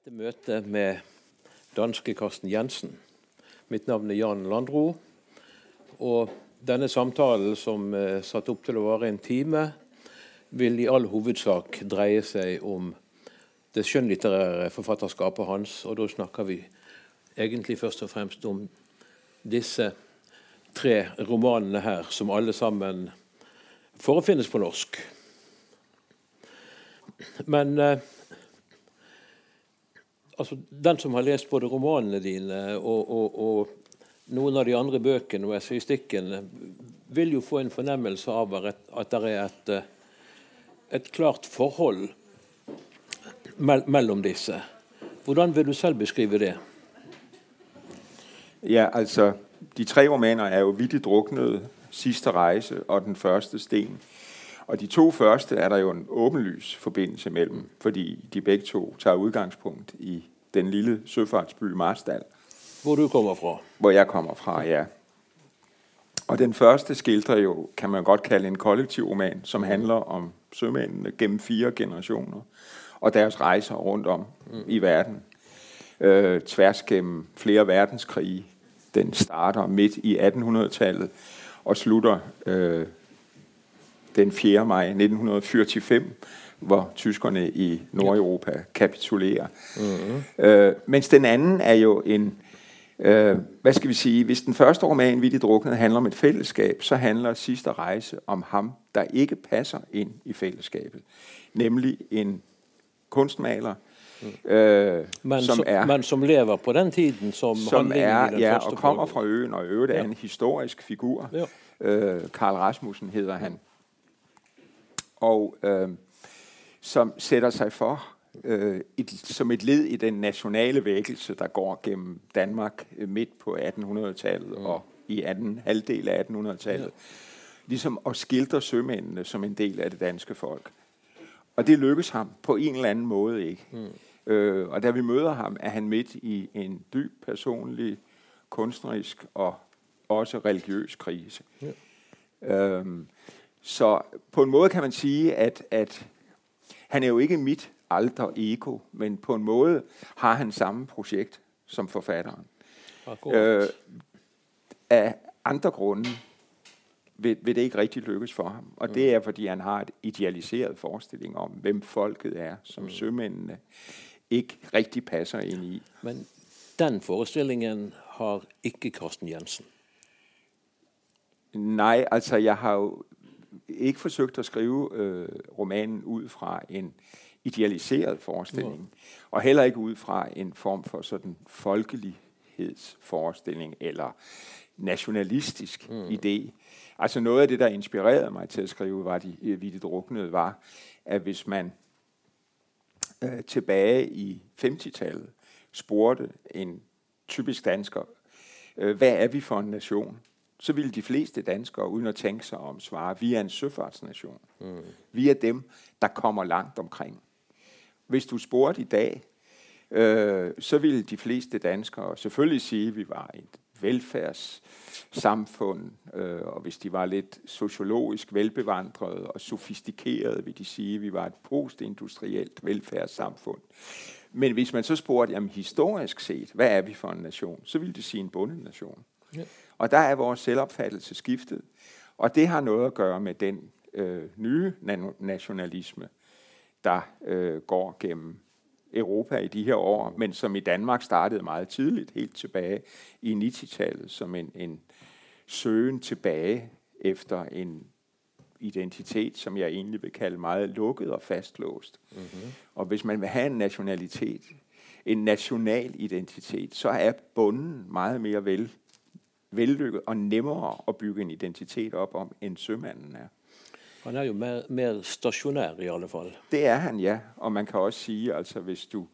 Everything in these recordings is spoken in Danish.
dette møtet med danske Karsten Jensen. Mitt navn er Jan Landro. Og denne samtalen, som er satt opp til å vare en time, vil i all hovedsak dreie seg om det skjønnlitterære forfatterskapet hans. Og da snakker vi egentlig først og fremst om disse tre romanene her, som alle sammen forefinnes på norsk. Men eh, altså, den som har lest både romanene dine og, og, og noen av de andre bøkene og essayistikken, vil jo få en fornemmelse av at, at det er et, et klart forhold mell mellom disse. Hvordan vil du selv beskrive det? Ja, altså, de tre romaner er jo vidt druknet, Sidste rejse og Den første sten. Og de to første er der jo en åbenlys forbindelse mellem, fordi de begge to tager udgangspunkt i den lille søfartsby Marstal. Hvor du kommer fra. Hvor jeg kommer fra, ja. Og den første skildrer jo, kan man godt kalde en kollektiv roman, som handler om sømændene gennem fire generationer og deres rejser rundt om mm. i verden. Øh, tværs gennem flere verdenskrige. Den starter midt i 1800-tallet og slutter øh, den 4. maj 1945, hvor tyskerne i Nordeuropa kapitulerer. Mm-hmm. Øh, mens den anden er jo en, øh, hvad skal vi sige, hvis den første roman, Vittigt druknet, handler om et fællesskab, så handler sidste rejse om ham, der ikke passer ind i fællesskabet. Nemlig en kunstmaler, Mm. Øh, man, som er, man som lever på den tiden som, som er, i den ja, og kommer fra øen, og øvrigt ja. er en historisk figur. Ja. Øh, Karl Rasmussen hedder han. Og øh, som sætter sig for øh, et, som et led i den nationale vækkelse, der går gennem Danmark øh, midt på 1800-tallet mm. og i anden halvdel af 1800-tallet. Ja. Ligesom at skildre sømændene som en del af det danske folk. Og det lykkes ham på en eller anden måde ikke. Mm. Øh, og da vi møder ham, er han midt i en dyb personlig, kunstnerisk og også religiøs krise. Ja. Øhm, så på en måde kan man sige, at, at han er jo ikke mit alter ego, men på en måde har han samme projekt som forfatteren. Øh, af andre grunde vil, vil det ikke rigtig lykkes for ham. Og mm. det er, fordi han har et idealiseret forestilling om, hvem folket er, som mm. sømændene ikke rigtig passer ind i. Men den forestillingen har ikke Karsten Jensen. Nej, altså jeg har jo ikke forsøgt at skrive øh, romanen ud fra en idealiseret forestilling, ja. og heller ikke ud fra en form for sådan folkelighedsforestilling eller nationalistisk mm. idé. Altså noget af det, der inspirerede mig til at skrive, var de øh, Druknede, var, at hvis man øh, tilbage i 50-tallet spurgte en typisk dansker, øh, hvad er vi for en nation? Så ville de fleste danskere, uden at tænke sig om, svare, vi er en søfartsnation. Mm. Vi er dem, der kommer langt omkring. Hvis du spurgte i dag, øh, så ville de fleste danskere selvfølgelig sige, at vi var et velfærdssamfund, øh, og hvis de var lidt sociologisk velbevandrede og sofistikerede, vil de sige, at vi var et postindustrielt velfærdssamfund. Men hvis man så spurgte, jamen historisk set, hvad er vi for en nation, så ville de sige en bundenation. Ja. Og der er vores selvopfattelse skiftet, og det har noget at gøre med den øh, nye nationalisme, der øh, går gennem Europa i de her år, men som i Danmark startede meget tidligt, helt tilbage i 90-tallet, som en, en søgen tilbage efter en identitet, som jeg egentlig vil kalde meget lukket og fastlåst. Mm-hmm. Og hvis man vil have en nationalitet, en national identitet, så er bunden meget mere vel, vellykket og nemmere at bygge en identitet op om, end sømanden er. Han er jo mer, mer stationær i alle fall. Det er han, ja. Og man kan også sige, altså hvis du,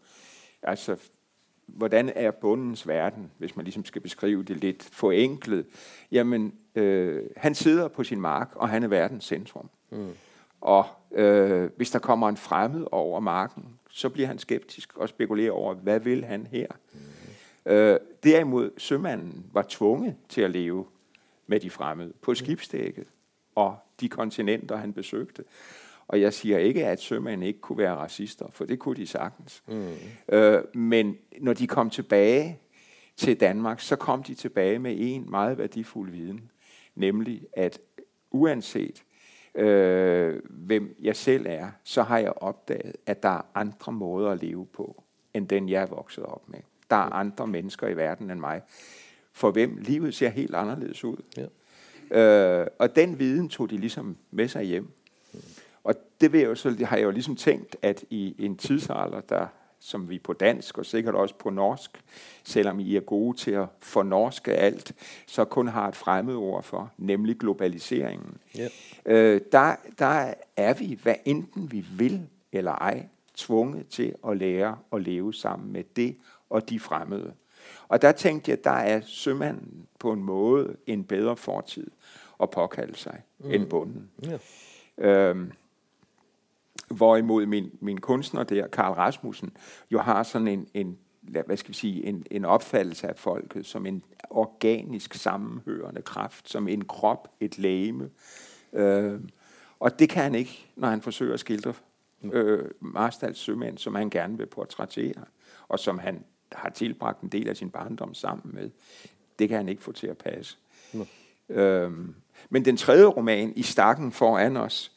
altså hvordan er bundens verden, hvis man ligesom skal beskrive det lidt forenklet. Jamen, øh, han sidder på sin mark, og han er verdens centrum. Mm. Og øh, hvis der kommer en fremmed over marken, så bliver han skeptisk og spekulerer over, hvad vil han her? Mm. Øh, derimod, sømanden var tvunget til at leve med de fremmede på skibsdækket og de kontinenter, han besøgte. Og jeg siger ikke, at sømænd ikke kunne være racister, for det kunne de sagtens. Mm. Øh, men når de kom tilbage til Danmark, så kom de tilbage med en meget værdifuld viden, nemlig at uanset øh, hvem jeg selv er, så har jeg opdaget, at der er andre måder at leve på, end den jeg er vokset op med. Der er andre mennesker i verden end mig, for hvem livet ser helt anderledes ud. Ja. Øh, og den viden tog de ligesom med sig hjem. Og det, vil jeg jo, så har jeg jo ligesom tænkt, at i en tidsalder, der som vi på dansk og sikkert også på norsk, selvom I er gode til at fornorske alt, så kun har et fremmed ord for, nemlig globaliseringen. Yep. Øh, der, der er vi, hvad enten vi vil eller ej, tvunget til at lære at leve sammen med det og de fremmede. Og der tænkte jeg, der er sømanden på en måde en bedre fortid at påkalde sig mm. end bunden. Yeah. Øhm, Hvorimod min, min kunstner der, Karl Rasmussen, jo har sådan en, en hvad skal vi sige, en, en opfattelse af folket som en organisk sammenhørende kraft, som en krop, et læme. Øh, og det kan han ikke, når han forsøger at skildre øh, Marstals sømænd, som han gerne vil portrættere, og som han har tilbragt en del af sin barndom sammen med. Det kan han ikke få til at passe. Mm. Øh, men den tredje roman, I stakken foran os,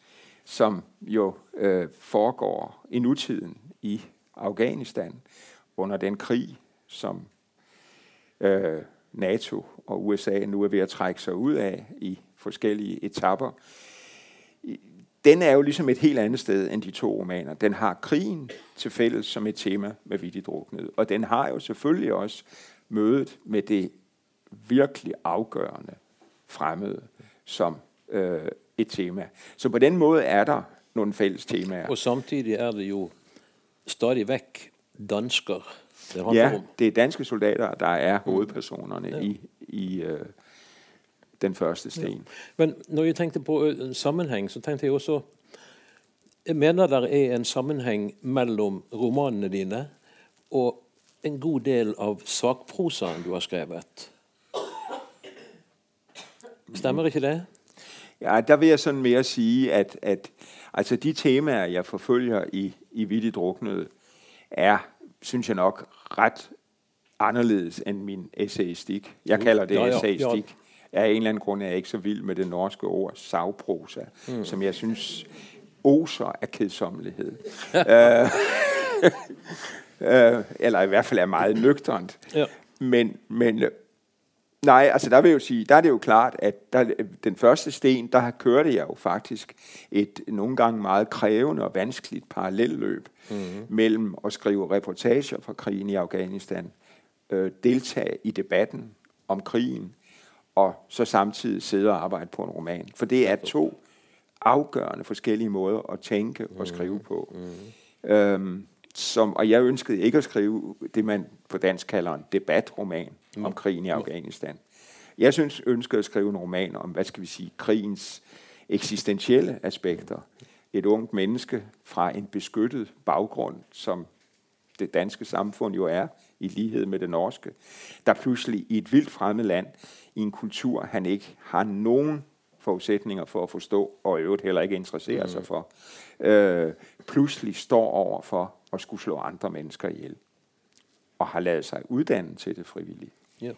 som jo øh, foregår i nutiden i Afghanistan under den krig, som øh, NATO og USA nu er ved at trække sig ud af i forskellige etapper. Den er jo ligesom et helt andet sted end de to romaner. Den har krigen til fælles som et tema med Vittigt Druknet, og den har jo selvfølgelig også mødet med det virkelig afgørende fremmede, som øh, et tema. Så på den måde er der nogle fælles temaer. Og samtidig er det jo stadig væk dansker, det Ja, det er danske soldater, der er hovedpersonerne ja. i, i uh, den første sten. Ja. Men når jeg tænkte på en sammenhæng, så tænkte jeg også, jeg mener der er en sammenhæng mellem romanene dine og en god del av sakprosaen du har skrevet. Stemmer ikke det? Ja, der vil jeg sådan mere sige, at, at altså de temaer, jeg forfølger i, i Vittigt Druknet, er, synes jeg nok, ret anderledes end min essayistik. Jeg kalder det essayistik. Af en eller anden grund er jeg ikke så vild med det norske ord savprosa, mm. som jeg synes oser af kedsommelighed. uh, uh, eller i hvert fald er meget nøgternt. Ja. Men, men Nej, altså der vil jeg jo sige, der er det jo klart, at der, den første sten, der kørte jeg jo faktisk et nogle gange meget krævende og vanskeligt parallelløb mm-hmm. mellem at skrive reportager fra krigen i Afghanistan, øh, deltage i debatten om krigen, og så samtidig sidde og arbejde på en roman. For det er to afgørende forskellige måder at tænke og skrive på. Mm-hmm. Øhm, som, og jeg ønskede ikke at skrive det, man på dansk kalder en debatroman mm. om krigen i Afghanistan. Jeg synes, ønskede at skrive en roman om, hvad skal vi sige, krigens eksistentielle aspekter. Et ungt menneske fra en beskyttet baggrund, som det danske samfund jo er, i lighed med det norske, der pludselig i et vildt fremmed land, i en kultur, han ikke har nogen forudsætninger for at forstå, og i øvrigt heller ikke interesserer mm. sig for, øh, pludselig står over for at skulle slå andre mennesker ihjel. Og har lavet sig uddanne til det frivillige. Yeah.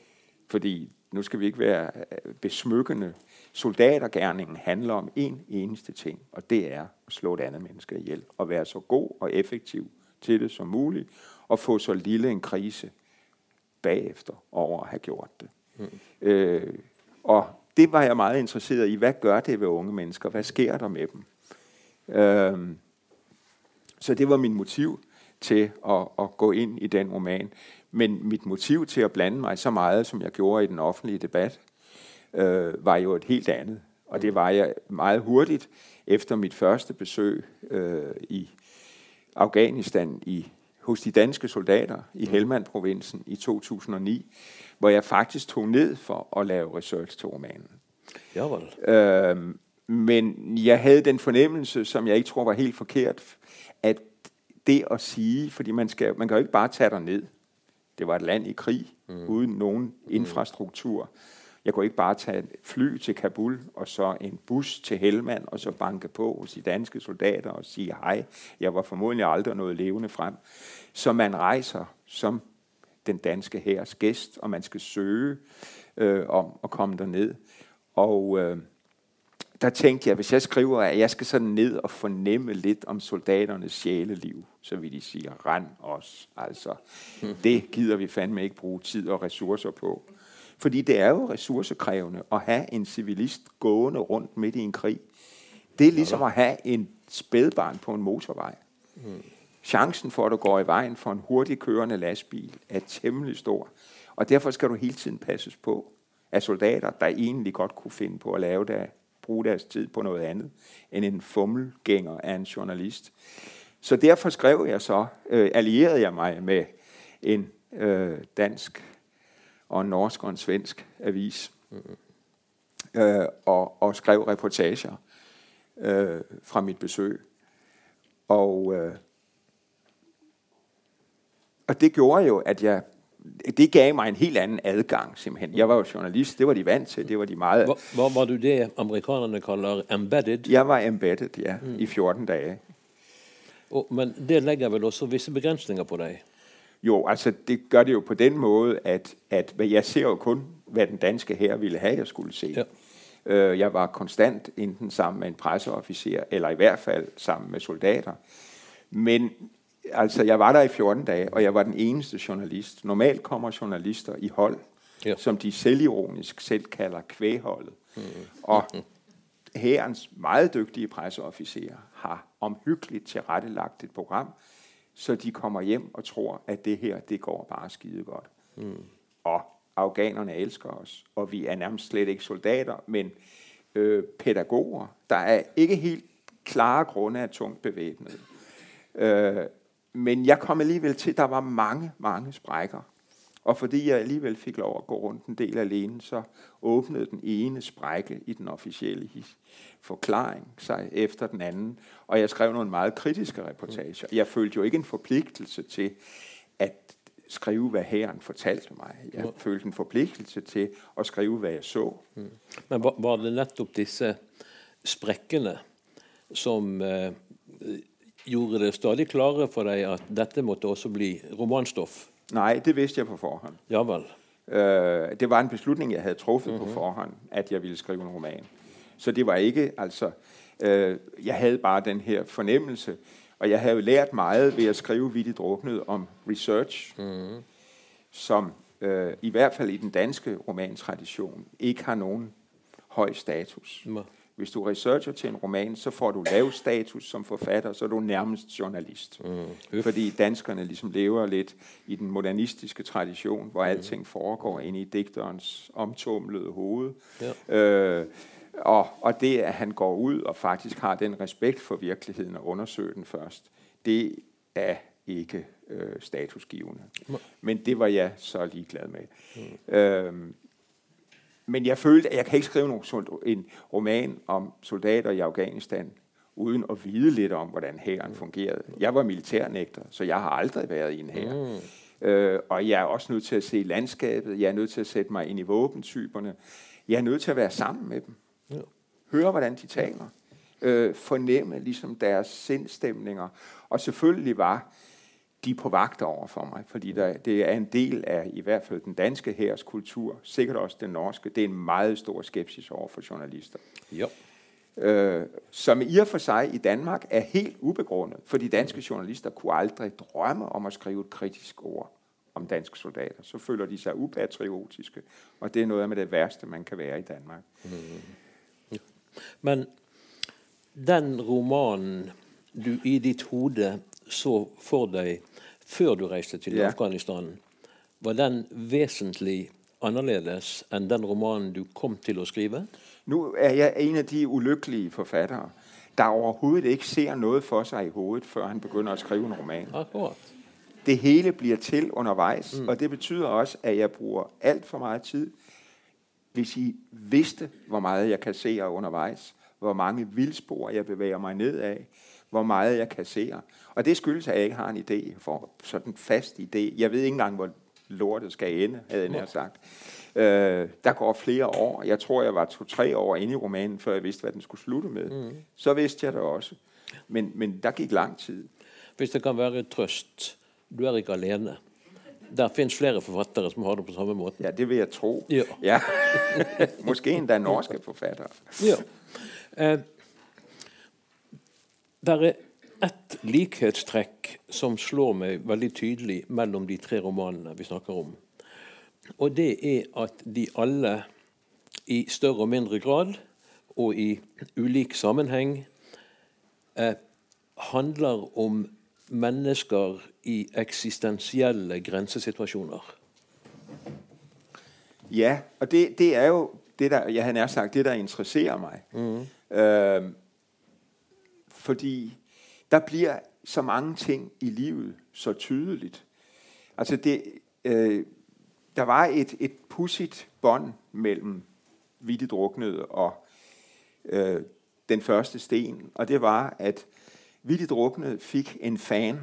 Fordi nu skal vi ikke være øh, besmykkende. Soldatergærningen handler om en eneste ting, og det er at slå et andet menneske ihjel. Og være så god og effektiv til det som muligt, og få så lille en krise bagefter over at have gjort det. Mm. Øh, og det var jeg meget interesseret i. Hvad gør det ved unge mennesker? Hvad sker der med dem? Øh, så det var min motiv til at, at gå ind i den roman. Men mit motiv til at blande mig så meget, som jeg gjorde i den offentlige debat, øh, var jo et helt andet. Og det var jeg meget hurtigt efter mit første besøg øh, i Afghanistan i, hos de danske soldater i. Helmand-provinsen i 2009, hvor jeg faktisk tog ned for at lave research til romanen. Javel. Øh, men jeg havde den fornemmelse, som jeg ikke tror var helt forkert, at det at sige, fordi man, skal, man kan jo ikke bare tage dig ned. Det var et land i krig, mm. uden nogen mm. infrastruktur. Jeg kunne ikke bare tage et fly til Kabul, og så en bus til Helmand, og så banke på hos de danske soldater og sige hej. Jeg var formodentlig aldrig noget levende frem. Så man rejser som den danske hærs gæst, og man skal søge øh, om at komme derned. Og øh, der tænkte jeg, hvis jeg skriver, at jeg skal sådan ned og fornemme lidt om soldaternes sjæleliv, så vil de sige, rend os. Altså, det gider vi fandme ikke bruge tid og ressourcer på. Fordi det er jo ressourcekrævende at have en civilist gående rundt midt i en krig. Det er ligesom at have en spædbarn på en motorvej. Hmm. Chancen for, at du går i vejen for en hurtigt kørende lastbil, er temmelig stor. Og derfor skal du hele tiden passes på af soldater, der egentlig godt kunne finde på at lave der, bruge deres tid på noget andet, end en fummelgænger af en journalist. Så derfor skrev jeg så, øh, allierede jeg mig med en øh, dansk og en norsk og en svensk avis, mm. øh, og, og skrev reportager øh, fra mit besøg. Og, øh, og det gjorde jo, at jeg det gav mig en helt anden adgang, simpelthen. Jeg var jo journalist, det var de vant til, det var de meget... Hvor, hvor var du det, amerikanerne kalder embedded? Jeg var embedded, ja, mm. i 14 dage. Og, men det lægger vel også visse begrænsninger på dig? Jo, altså det gør det jo på den måde, at, at jeg ser jo kun, hvad den danske her ville have, jeg skulle se. Ja. Øh, jeg var konstant enten sammen med en presseofficer, eller i hvert fald sammen med soldater. Men altså, jeg var der i 14 dage, og jeg var den eneste journalist. Normalt kommer journalister i hold, ja. som de selvironisk selv kalder kvægholdet. Mm. Og herrens meget dygtige presseofficerer har omhyggeligt tilrettelagt et program, så de kommer hjem og tror, at det her, det går bare skide godt. Mm. Og afghanerne elsker os, og vi er nærmest slet ikke soldater, men øh, pædagoger, der er ikke helt klare grunde af tungt bevæbnet. Øh, men jeg kom alligevel til, at der var mange, mange sprækker. Og fordi jeg alligevel fik lov at gå rundt en del alene, så åbnede den ene sprække i den officielle forklaring sig efter den anden. Og jeg skrev nogle meget kritiske reportager. Jeg følte jo ikke en forpligtelse til at skrive, hvad herren fortalte mig. Jeg følte en forpligtelse til at skrive, hvad jeg så. Mm. Men var, var det netop disse sprækkene, som eh, gjorde det stadig klarere for dig, at dette måtte også bli romanstof? Nej, det vidste jeg på forhånd. Ja vel. Øh, det var en beslutning, jeg havde truffet mm-hmm. på mhm. forhånd, at jeg ville skrive en roman. Så det var ikke, altså, øh, jeg havde bare den her fornemmelse, og jeg havde lært meget ved at skrive Vittigt Druknet om research, mm-hmm. som øh, i hvert fald i den danske romantradition ikke har nogen høj status. Mm. Hvis du researcher til en roman, så får du lav status som forfatter, så er du nærmest journalist. Mm. Fordi danskerne ligesom lever lidt i den modernistiske tradition, hvor mm. alting foregår inde i digterens omtumlede hoved. Ja. Øh, og, og det, at han går ud og faktisk har den respekt for virkeligheden og undersøger den først, det er ikke øh, statusgivende. Mm. Men det var jeg så ligeglad med. Mm. Øhm, men jeg følte, at jeg kan ikke skrive en roman om soldater i Afghanistan, uden at vide lidt om, hvordan hæren fungerede. Jeg var militærnægter, så jeg har aldrig været i en hær. Mm. Øh, og jeg er også nødt til at se landskabet, jeg er nødt til at sætte mig ind i våbentyperne, jeg er nødt til at være sammen med dem. Ja. Høre, hvordan de taler. Øh, fornemme ligesom deres sindstemninger. Og selvfølgelig var de er på vagt over for mig, fordi der, det er en del af i hvert fald den danske hærs kultur, sikkert også den norske. Det er en meget stor skepsis over for journalister. Jo. Øh, som i og for sig i Danmark er helt ubegrundet, for de danske journalister kunne aldrig drømme om at skrive et kritisk ord om danske soldater. Så føler de sig upatriotiske, og det er noget af det værste, man kan være i Danmark. Mm. Ja. Men den romanen, du i dit hoved så for dig før du reiste til ja. Afghanistan, var den vesentlig anderledes enn den romanen du kom til å skrive? Nu er jeg en av de ulykkelige forfattere, der overhovedet ikke ser noe for seg i hovedet, før han begynner å skrive en roman. Akkurat. Det hele blir til underveis, mm. og det betyder også, at jeg bruger alt for meget tid. Hvis I vidste, hvor meget jeg kasserer underveis, hvor mange vildspor jeg bevæger meg ned af, hvor meget jeg kasserer. Og det skyldes, at jeg ikke har en idé for sådan en fast idé. Jeg ved ikke engang, hvor lortet skal ende, havde jeg sagt. Øh, der går flere år. Jeg tror, jeg var to-tre år inde i romanen, før jeg vidste, hvad den skulle slutte med. Mm. Så vidste jeg det også. Men, men der gik lang tid. Hvis det kan være trøst, du er ikke alene. Der findes flere forfattere som har det på samme måde. Ja, det vil jeg tro. Ja. ja. Måske endda norske forfattere. Ja. Eh, der er et likhetstrekk som slår meg veldig tydelig mellom de tre romanene vi snakker om. Og det er at de alle i større og mindre grad og i ulik sammenheng eh, handler om mennesker i eksistensielle grænsesituationer. Ja, og det, det er jo det, der, jeg har nær sagt, det, der interesserer mig. Mm. Øh, fordi der bliver så mange ting i livet så tydeligt. Altså det, øh, der var et, et pudsigt bånd mellem Vitte Druknede og øh, den første sten, og det var, at Vitte Druknede fik en fan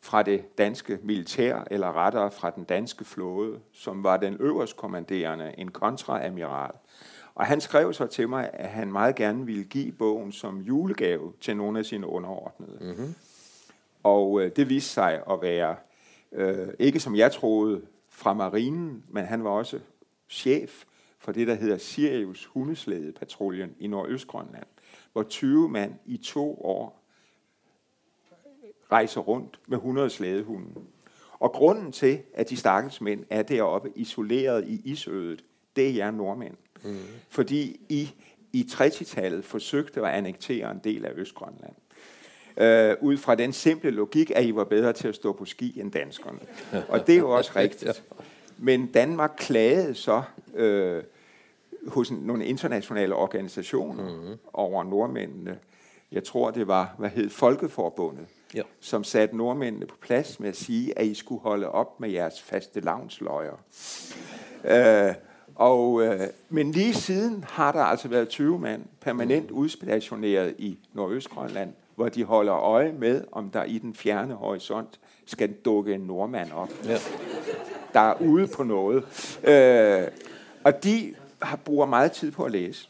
fra det danske militær, eller rettere fra den danske flåde, som var den øverstkommanderende, en kontraamiral. Og han skrev så til mig, at han meget gerne ville give bogen som julegave til nogle af sine underordnede. Mm-hmm. Og øh, det viste sig at være, øh, ikke som jeg troede, fra marinen, men han var også chef for det, der hedder Sirius hundeslædepatruljen i Nordøstgrønland, hvor 20 mand i to år rejser rundt med 100 slædehunde. Og grunden til, at de stakkels mænd er deroppe isoleret i isødet, det er jer nordmænd. Mm. Fordi I i 30-tallet forsøgte at annektere en del af Østgrønland. Øh, ud fra den simple logik, at I var bedre til at stå på ski end danskerne. Og det er jo også rigtigt. Men Danmark klagede så øh, hos nogle internationale organisationer mm. over nordmændene. Jeg tror, det var, hvad hed Folkeforbundet, ja. som satte nordmændene på plads med at sige, at I skulle holde op med jeres faste lavnsløjer. Øh, og, øh, men lige siden har der altså været 20 mand permanent udstationeret i Nordøstgrønland, hvor de holder øje med, om der i den fjerne horisont skal dukke en nordmand op. Ja. Der er ude på noget. Øh, og de har, bruger meget tid på at læse.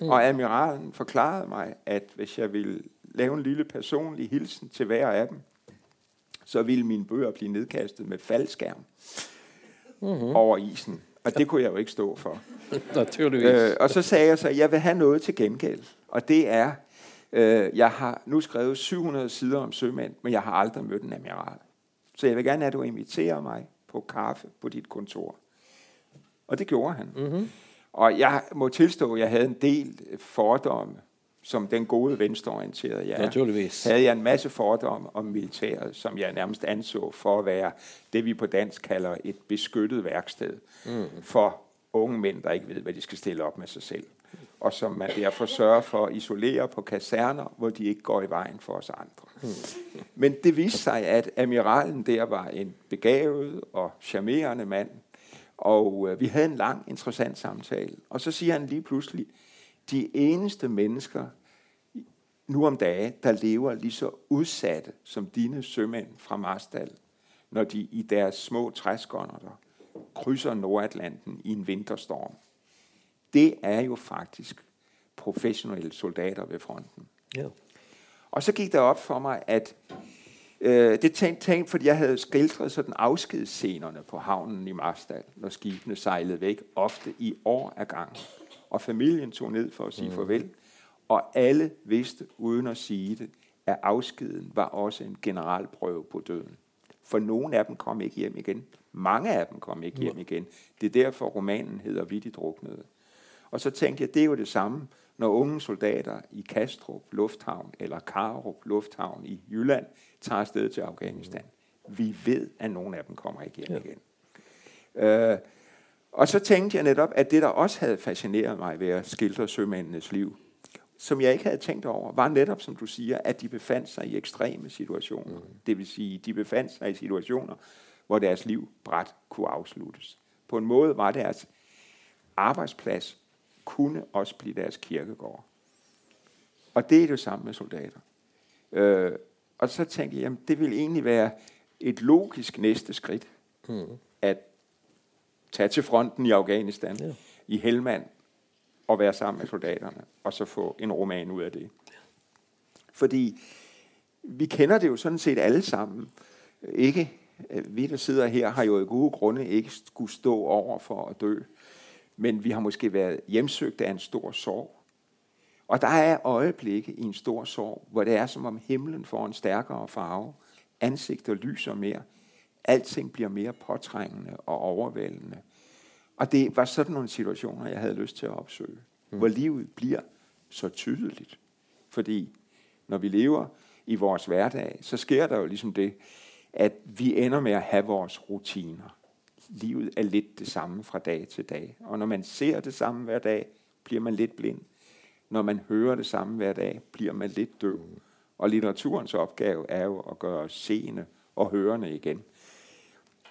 Mm. Og admiralen forklarede mig, at hvis jeg ville lave en lille personlig hilsen til hver af dem, så ville mine bøger blive nedkastet med faldskærm mm-hmm. over isen. Og det kunne jeg jo ikke stå for. Naturligvis. Øh, og så sagde jeg så, at jeg vil have noget til gengæld. Og det er, øh, jeg har nu skrevet 700 sider om sømænd, men jeg har aldrig mødt en amiral. Så jeg vil gerne have, at du inviterer mig på kaffe på dit kontor. Og det gjorde han. Mm-hmm. Og jeg må tilstå, at jeg havde en del fordomme som den gode venstreorienterede jeg Naturligvis. havde jeg en masse fordomme om militæret, som jeg nærmest anså for at være det, vi på dansk kalder et beskyttet værksted mm. for unge mænd, der ikke ved, hvad de skal stille op med sig selv. Og som man derfor sørger for at isolere på kaserner, hvor de ikke går i vejen for os andre. Mm. Men det viste sig, at amiralen der var en begavet og charmerende mand, og øh, vi havde en lang, interessant samtale. Og så siger han lige pludselig, de eneste mennesker nu om dage, der lever lige så udsatte som dine sømænd fra Marstal, når de i deres små træskånder krydser Nordatlanten i en vinterstorm. Det er jo faktisk professionelle soldater ved fronten. Ja. Og så gik det op for mig, at øh, det tænkte, tænkte, fordi jeg havde skildret sådan afskedsscenerne på havnen i Marstal, når skibene sejlede væk, ofte i år af gang og familien tog ned for at sige mm. farvel. Og alle vidste, uden at sige det, at afskeden var også en generalprøve på døden. For nogle af dem kom ikke hjem igen. Mange af dem kom ikke hjem igen. Det er derfor, romanen hedder Vidt i druknede. Og så tænkte jeg, det er jo det samme, når unge soldater i Kastrup Lufthavn eller Karup Lufthavn i Jylland tager afsted til Afghanistan. Vi ved, at nogle af dem kommer ikke hjem ja. igen. Øh, og så tænkte jeg netop, at det, der også havde fascineret mig ved at skildre sømændenes liv, som jeg ikke havde tænkt over, var netop, som du siger, at de befandt sig i ekstreme situationer. Mm. Det vil sige, de befandt sig i situationer, hvor deres liv bræt kunne afsluttes. På en måde var deres arbejdsplads kunne også blive deres kirkegård. Og det er det samme med soldater. Øh, og så tænkte jeg, jamen, det vil egentlig være et logisk næste skridt, mm. at tage til fronten i Afghanistan, ja. i Helmand, og være sammen med soldaterne, og så få en roman ud af det. Fordi vi kender det jo sådan set alle sammen. Ikke vi, der sidder her, har jo i gode grunde ikke skulle stå over for at dø. Men vi har måske været hjemsøgt af en stor sorg. Og der er øjeblikke i en stor sorg, hvor det er som om himlen får en stærkere farve. Ansigter lyser mere. Alting bliver mere påtrængende og overvældende. Og det var sådan nogle situationer, jeg havde lyst til at opsøge. Mm. Hvor livet bliver så tydeligt. Fordi når vi lever i vores hverdag, så sker der jo ligesom det, at vi ender med at have vores rutiner. Livet er lidt det samme fra dag til dag. Og når man ser det samme hver dag, bliver man lidt blind. Når man hører det samme hver dag, bliver man lidt døv. Og litteraturens opgave er jo at gøre os seende og hørende igen.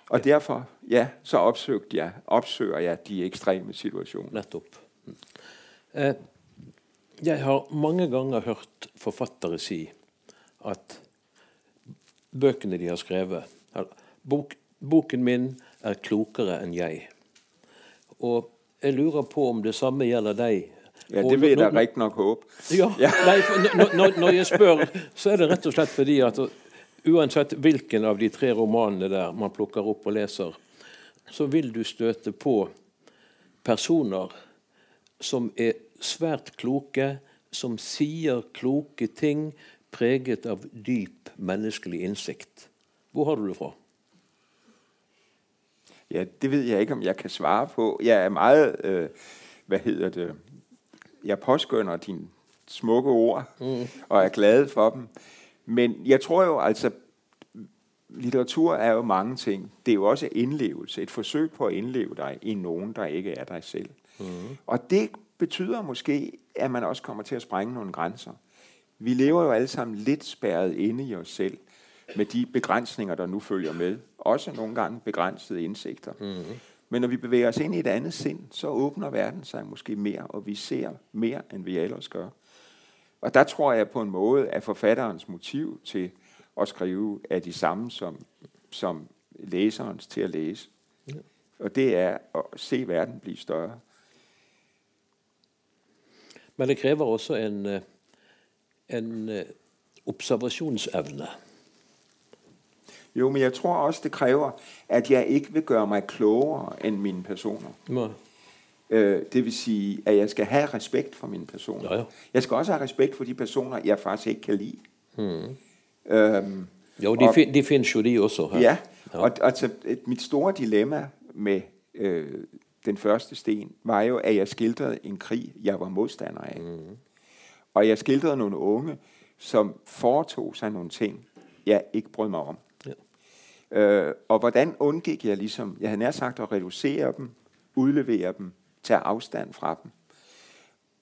Og ja. derfor, ja, så opsøgte jeg, opsøger jeg de ekstreme situationer. Netop. Mm. Eh, jeg har mange gange hørt forfattere si at bøkene de har skrevet bok, Boken min er klokere enn jeg. Og jeg lurer på om det samme gjelder deg. Ja, det vil jeg da riktignok håpe. Ja, ja. Nei, når, når, jeg spør, så er det rett og slett fordi at uansett hvilken av de tre romanene der man plukker opp og leser, så vil du støte på personer som er svært kloke, som sier kloke ting, preget av dyp menneskelig innsikt. Hvor har du det fra? Ja, det ved jeg ikke, om jeg kan svare på. Jeg er meget, øh, hvad hedder det, jeg påskynder dine smukke ord, mm. og er glad for dem. Men jeg tror jo altså, litteratur er jo mange ting. Det er jo også indlevelse, et forsøg på at indleve dig i nogen, der ikke er dig selv. Mm. Og det betyder måske, at man også kommer til at sprænge nogle grænser. Vi lever jo alle sammen lidt spærret inde i os selv, med de begrænsninger, der nu følger med. Også nogle gange begrænsede indsigter. Mm-hmm. Men når vi bevæger os ind i et andet sind, så åbner verden sig måske mere, og vi ser mere, end vi ellers gør. Og der tror jeg på en måde, at forfatterens motiv til at skrive er de samme som, som læserens til at læse. Ja. Og det er at se verden blive større. Men det kræver også en, øh, en øh, observationsevne. Jo, men jeg tror også, det kræver, at jeg ikke vil gøre mig klogere end mine personer. Ja. Øh, det vil sige, at jeg skal have respekt for mine personer. Ja, ja. Jeg skal også have respekt for de personer, jeg faktisk ikke kan lide. Hmm. Øhm, jo, de, og, fin, de findes jo de også her. Ja, ja. og altså, et, mit store dilemma med øh, den første sten, var jo, at jeg skildrede en krig, jeg var modstander af. Mm. Og jeg skildrede nogle unge, som foretog sig nogle ting, jeg ikke brød mig om. Ja. Øh, og hvordan undgik jeg ligesom, jeg havde nær sagt at reducere dem, udlevere dem, tage afstand fra dem.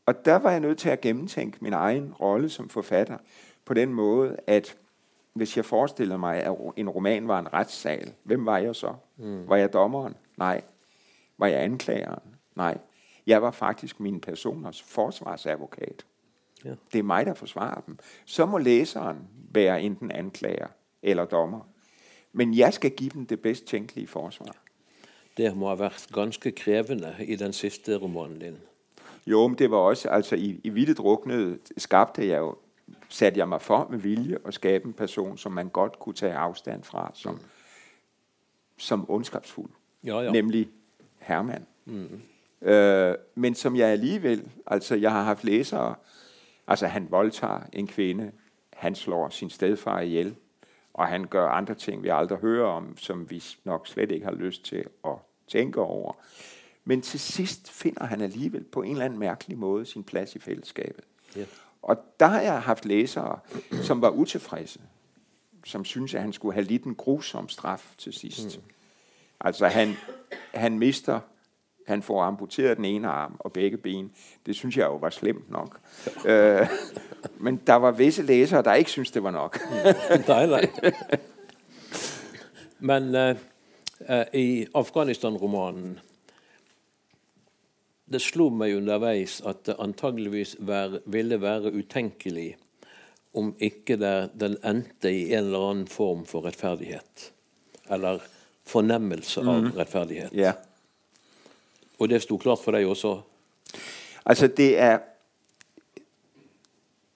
Og der var jeg nødt til at gennemtænke min egen rolle som forfatter på den måde, at hvis jeg forestillede mig, at en roman var en retssal, hvem var jeg så? Mm. Var jeg dommeren? Nej. Var jeg anklageren? Nej. Jeg var faktisk min personers forsvarsadvokat. Ja. Det er mig, der forsvarer dem. Så må læseren være enten anklager eller dommer. Men jeg skal give dem det bedst tænkelige forsvar. Det må have været ganske krævende i den sidste romanen din. Jo, men det var også, altså i, i Vilde Druknede skabte jeg jo, satte jeg mig for med vilje at skabe en person, som man godt kunne tage afstand fra, som, mm. som ondskabsfuld. Ja, ja. Nemlig Hermann. Mm. Øh, men som jeg alligevel, altså jeg har haft læsere, Altså han voldtager en kvinde, han slår sin stedfar ihjel, og han gør andre ting, vi aldrig hører om, som vi nok slet ikke har lyst til at tænke over. Men til sidst finder han alligevel på en eller anden mærkelig måde sin plads i fællesskabet. Ja. Og der har jeg haft læsere, som var utilfredse, som synes, at han skulle have lidt en grusom straf til sidst. Mm. Altså han, han mister han får amputeret den ene arm og begge ben. Det synes jeg jo var slemt nok. øh, men der var visse læsere, der ikke synes det var nok. nej, nej. Men uh, uh, i Afghanistan-romanen det slo meg underveis at det antageligvis vær, ville være utenkelig om ikke det, den endte i en eller annen form for rettferdighet. Eller fornemmelse av mm. rettferdighet. Ja. Og det sto klart for deg også? Altså, det er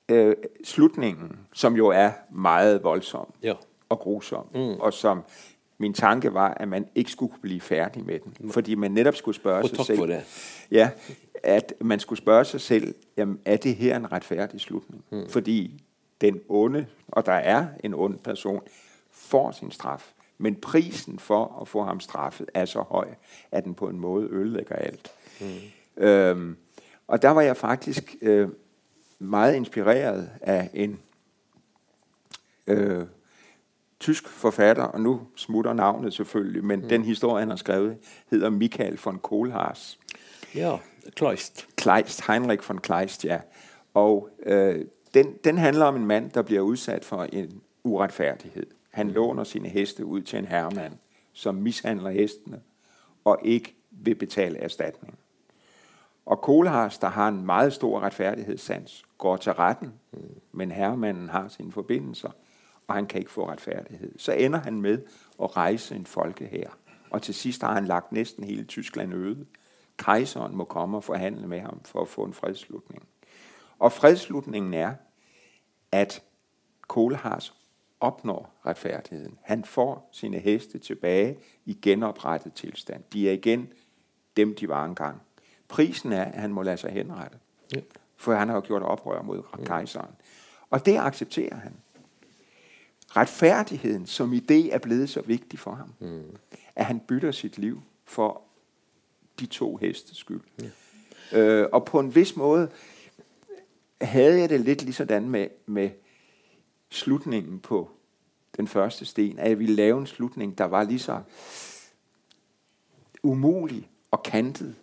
øh, slutningen, som jo er meget voldsom ja. og grusom, mm. og som min tanke var, at man ikke skulle blive færdig med den, fordi man netop skulle spørge og sig selv. For det. Ja, at man skulle spørge sig selv, jamen, er det her en retfærdig slutning? Mm. Fordi den onde, og der er en ond person, får sin straf. Men prisen for at få ham straffet er så høj, at den på en måde ødelægger alt. Mm. Øhm, og der var jeg faktisk øh, meget inspireret af en øh, tysk forfatter, og nu smutter navnet selvfølgelig, men mm. den historie, han har skrevet, hedder Michael von Kohlhaas. Ja, Kleist. Kleist, Heinrich von Kleist, ja. Og øh, den, den handler om en mand, der bliver udsat for en uretfærdighed. Han låner sine heste ud til en herremand, som mishandler hestene og ikke vil betale erstatning. Og Kohlhaas, der har en meget stor retfærdighedssans, går til retten, men herremanden har sine forbindelser, og han kan ikke få retfærdighed. Så ender han med at rejse en folkehær, og til sidst har han lagt næsten hele Tyskland øde. Kejseren må komme og forhandle med ham for at få en fredslutning. Og fredslutningen er, at Kohlhaas opnår retfærdigheden. Han får sine heste tilbage i genoprettet tilstand. De er igen dem, de var engang. Prisen er, at han må lade sig henrette. Ja. For han har jo gjort oprør mod kejseren. Og det accepterer han. Retfærdigheden som idé er blevet så vigtig for ham, mm. at han bytter sit liv for de to hestes skyld. Ja. Øh, og på en vis måde havde jeg det lidt ligesådan med, med slutningen på den første sten, at jeg ville lave en slutning, der var lige så umulig og kantet,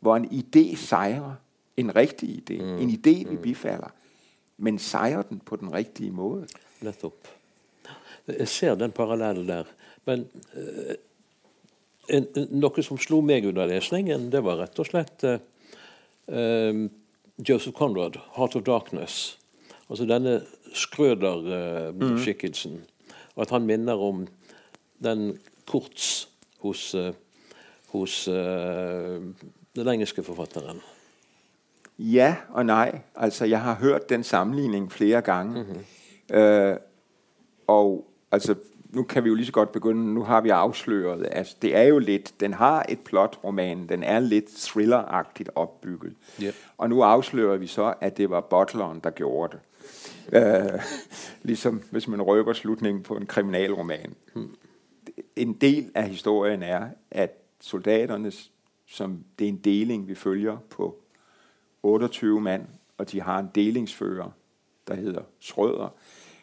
hvor en idé sejrer en rigtig idé, mm. en idé, vi mm. bifalder, men sejrer den på den rigtige måde. Netop. Jeg ser den parallellen der. Men uh, en, noe som slo meg under lesningen, det var rett og slett uh, uh, Joseph Conrad, 'Heart of Darkness'. Altså denne Skrøder-skikkelsen. Og at han minner om den Kurtz hos, hos den engelske forfatteren. Ja og nej. Altså, jeg har hørt den sammenligning flere gange. Mm-hmm. Øh, og altså, nu kan vi jo lige så godt begynde, nu har vi afsløret, altså det er jo lidt, den har et plot roman, den er lidt thrilleragtigt opbygget. Yep. Og nu afslører vi så, at det var butleren, der gjorde det. Uh, ligesom hvis man røber slutningen på en kriminalroman. Hmm. En del af historien er, at soldaternes, som det er en deling, vi følger på 28 mand, og de har en delingsfører, der hedder Schrøder,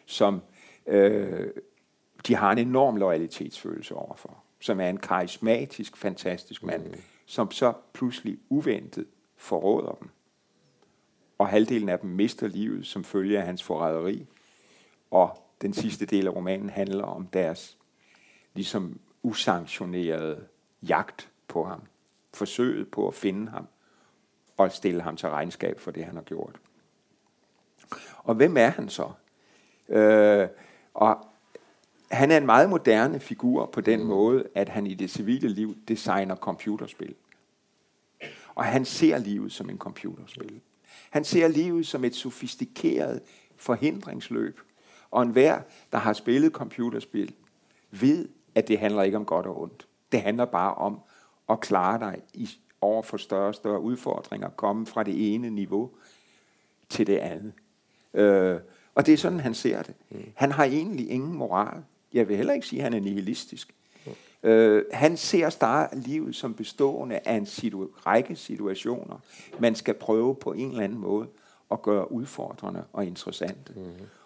som øh, de har en enorm loyalitetsfølelse overfor, som er en karismatisk, fantastisk mand, mm. som så pludselig uventet forråder dem. Og halvdelen af dem mister livet som følge af hans forræderi. Og den sidste del af romanen handler om deres ligesom usanktionerede jagt på ham. Forsøget på at finde ham og stille ham til regnskab for det, han har gjort. Og hvem er han så? Øh, og han er en meget moderne figur på den mm. måde, at han i det civile liv designer computerspil. Og han ser livet som en computerspil. Han ser livet som et sofistikeret forhindringsløb. Og enhver, der har spillet computerspil, ved, at det handler ikke om godt og ondt. Det handler bare om at klare dig i, over for større og større udfordringer, komme fra det ene niveau til det andet. Øh, og det er sådan, han ser det. Mm. Han har egentlig ingen moral. Jeg vil heller ikke sige, at han er nihilistisk. Øh, han ser snarere livet som bestående af en situ- række situationer, man skal prøve på en eller anden måde at gøre udfordrende og interessante. Mm.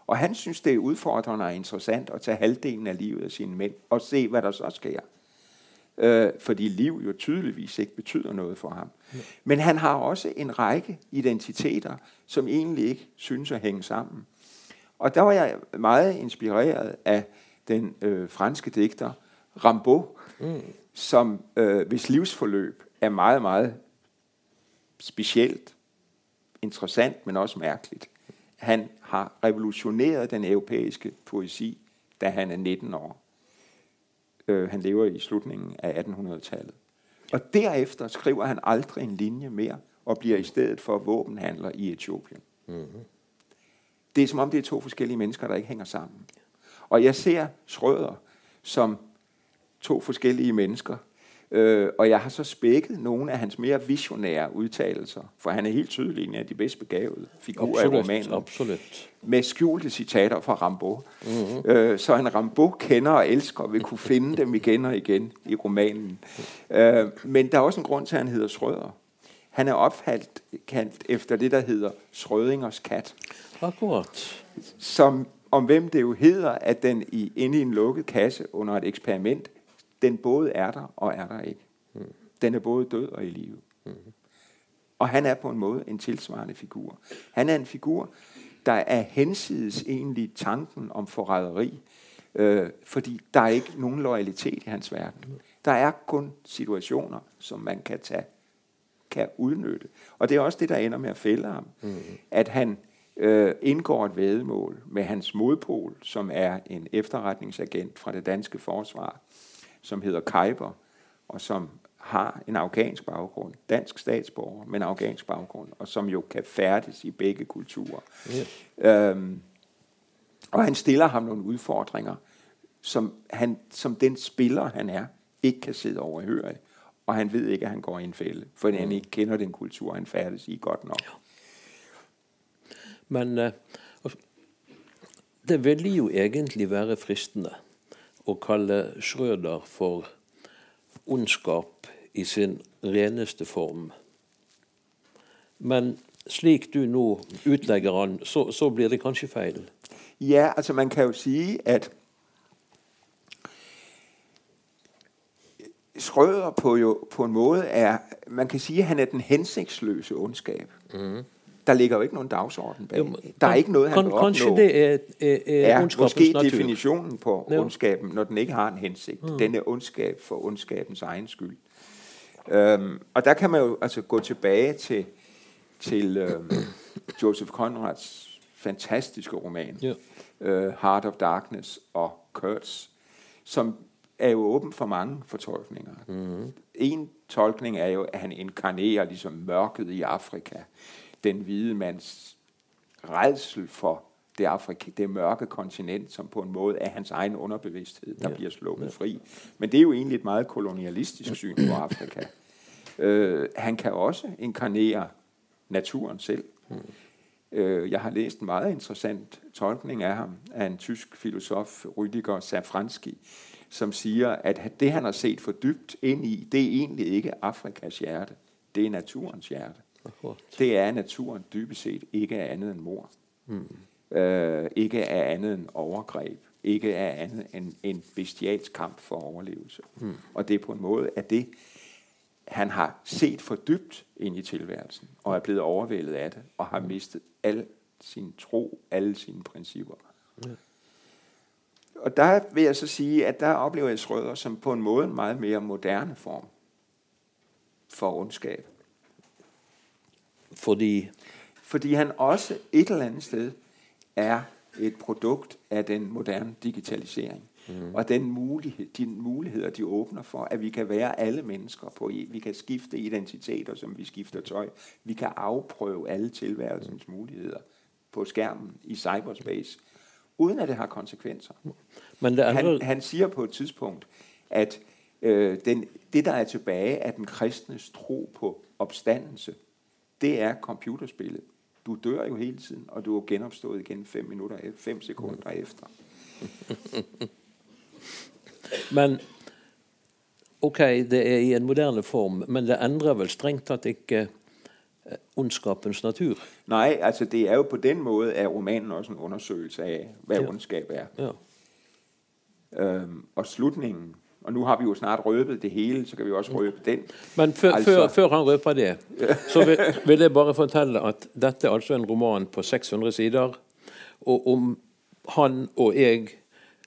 Og han synes, det er udfordrende og interessant at tage halvdelen af livet af sine mænd og se, hvad der så sker. Øh, fordi liv jo tydeligvis ikke betyder noget for ham. Mm. Men han har også en række identiteter, som egentlig ikke synes at hænge sammen. Og der var jeg meget inspireret af den øh, franske digter Rimbaud, mm. som øh, hvis livsforløb er meget, meget specielt, interessant, men også mærkeligt. Han har revolutioneret den europæiske poesi, da han er 19 år. Øh, han lever i slutningen af 1800-tallet. Og derefter skriver han aldrig en linje mere, og bliver i stedet for våbenhandler i Etiopien. Mm-hmm. Det er som om, det er to forskellige mennesker, der ikke hænger sammen. Og jeg ser Schrøder som to forskellige mennesker, Øh, og jeg har så spækket nogle af hans mere visionære udtalelser, for han er helt tydeligt en af de bedst begavede figurer absolut, i romanen. Absolut. Med skjulte citater fra Rambo. Mm-hmm. Øh, så en Rambo kender og elsker vil kunne finde dem igen og igen i romanen. Øh, men der er også en grund til, at han hedder Schrøder. Han er opfaldt kaldt efter det, der hedder Schrødingers kat. Akkurat. Som om hvem det jo hedder, at den i, inde i en lukket kasse under et eksperiment den både er der og er der ikke. Mm. Den er både død og i live. Mm. Og han er på en måde en tilsvarende figur. Han er en figur, der er hensides egentlig tanken om forræderi, øh, fordi der er ikke nogen loyalitet i hans verden. Der er kun situationer, som man kan tage, kan udnytte. Og det er også det, der ender med at fælde ham. Mm. At han øh, indgår et vedmål med hans modpol, som er en efterretningsagent fra det danske forsvar, som hedder Kaiber, og som har en afghansk baggrund, dansk statsborger, men afghansk baggrund, og som jo kan færdes i begge kulturer. Yes. Øhm, og han stiller ham nogle udfordringer, som, han, som den spiller, han er, ikke kan sidde overhøre. Og han ved ikke, at han går i en fælde, for mm. han ikke kender den kultur, han færdes i godt nok. Ja. Men uh, det vil jo egentlig være fristende å kalle Schrøder for ondskap i sin reneste form. Men slik du nå utlegger han, så, så blir det kanskje feil? Ja, altså man kan jo sige, at Schrøder på, jo, på en måde er, man kan sige, at han er den hensigtsløse ondskab. Mm. Der ligger jo ikke nogen dagsorden bag. Jo, der er ikke noget, han vil opnå. Det er, er, er ja, måske natur. definitionen på ja. ondskaben, når den ikke har en hensigt. Mm. Den er ondskab for ondskabens egen skyld. Øhm, og der kan man jo altså gå tilbage til, til øhm, Joseph Conrads fantastiske roman, ja. øh, Heart of Darkness og Kurtz, som er jo åben for mange fortolkninger. Mm. En tolkning er jo, at han inkarnerer ligesom mørket i Afrika den hvide mands redsel for det, Afrika, det mørke kontinent, som på en måde er hans egen underbevidsthed, der ja. bliver sluppet ja. fri. Men det er jo egentlig et meget kolonialistisk syn på Afrika. Øh, han kan også inkarnere naturen selv. Mm. Øh, jeg har læst en meget interessant tolkning af ham, af en tysk filosof, Rüdiger Safranski, som siger, at det, han har set for dybt ind i, det er egentlig ikke Afrikas hjerte, det er naturens hjerte. Det er naturen dybest set ikke er andet end mor. Mm. Øh, ikke er andet end overgreb. Ikke er andet end en bestialsk kamp for overlevelse. Mm. Og det er på en måde, at det, han har set for dybt ind i tilværelsen, og er blevet overvældet af det, og har mistet al sin tro, alle sine principper. Ja. Og der vil jeg så sige, at der oplever jeg Schrøder som på en måde en meget mere moderne form for ondskab. Fordi? Fordi han også et eller andet sted er et produkt af den moderne digitalisering. Mm. Og den mulighed, de muligheder, de åbner for, at vi kan være alle mennesker på, vi kan skifte identiteter, som vi skifter tøj. Vi kan afprøve alle tilværelsens mm. muligheder på skærmen i cyberspace, uden at det har konsekvenser. Men det andre... han, han siger på et tidspunkt, at øh, den, det, der er tilbage, er den kristnes tro på opstandelse det er computerspillet. Du dør jo hele tiden, og du er genopstået igen fem minutter, fem sekunder efter. men ok, det er i en moderne form, men det ændrer vel strengt tatt ikke eh, ondskapens natur? Nej, altså det er jo på den måde, at romanen også en undersøgelse af, hvad ja. ondskab er. Ja. Øhm, og slutningen og nu har vi jo snart røbet det hele, så kan vi også røbe den. Men før, altså, før, før han røper det, så vil, vil jeg bare fortelle at dette er altså en roman på 600 sider. Og om han og jeg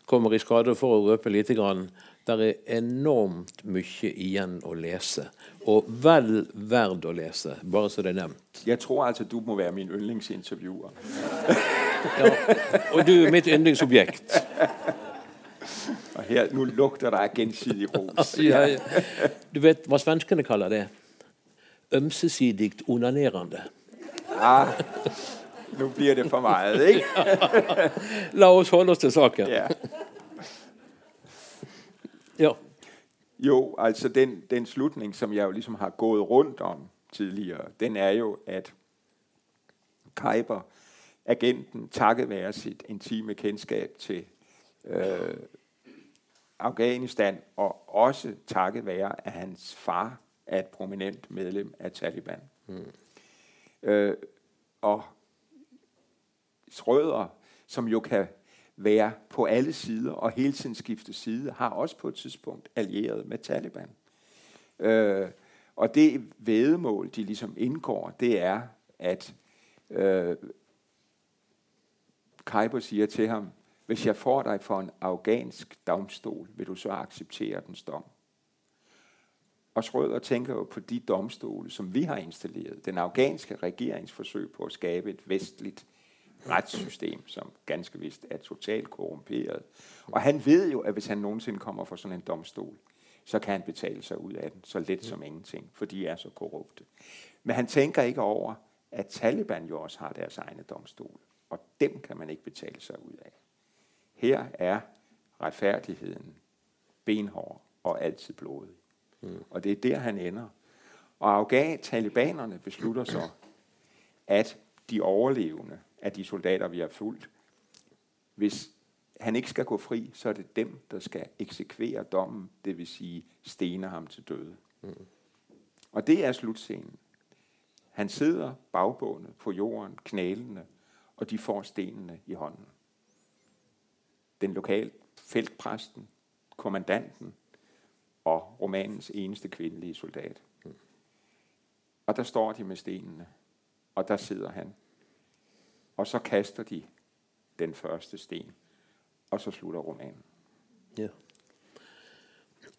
kommer i skade for å røpe lite grann, der er enormt mye igjen å lese. Og vel verd å lese, bare så det er nevnt. Jeg tror altså du må være min yndlingsintervjuer. ja, og du er mitt yndlingsobjekt. Og her, nu lugter der af gensidig ros. ja, ja. Du vet hva svenskene kaller det? Ømsesidigt onanerende. Ah, nu bliver det for meget, ikke? La oss holde os til saken. Ja. Ja. Jo, altså den, den slutning, som jeg jo ligesom har gået rundt om tidligere, den er jo, at Kajber, agenten, takket være sit intime kendskab til øh, Afghanistan, og også takket være, at hans far er et prominent medlem af Taliban. Mm. Øh, og Rødder, som jo kan være på alle sider og hele tiden skifte side, har også på et tidspunkt allieret med Taliban. Øh, og det vedemål, de ligesom indgår, det er, at øh, Kajber siger til ham, hvis jeg får dig for en afghansk domstol, vil du så acceptere den dom? Og Schrøder tænker jo på de domstole, som vi har installeret. Den afghanske regeringsforsøg på at skabe et vestligt retssystem, som ganske vist er totalt korrumperet. Og han ved jo, at hvis han nogensinde kommer for sådan en domstol, så kan han betale sig ud af den, så let som ingenting, for de er så korrupte. Men han tænker ikke over, at Taliban jo også har deres egne domstol, og dem kan man ikke betale sig ud af. Her er retfærdigheden benhård og altid blodig. Mm. Og det er der, han ender. Og afghan talibanerne beslutter så, at de overlevende af de soldater, vi har fulgt, hvis han ikke skal gå fri, så er det dem, der skal eksekvere dommen, det vil sige stene ham til døde. Mm. Og det er slutscenen. Han sidder bagbåndet på jorden, knælende, og de får stenene i hånden. Den lokale feltpræsten, kommandanten og romanens eneste kvindelige soldat. Mm. Og der står de med stenene, og der sidder han. Og så kaster de den første sten, og så slutter romanen. Ja.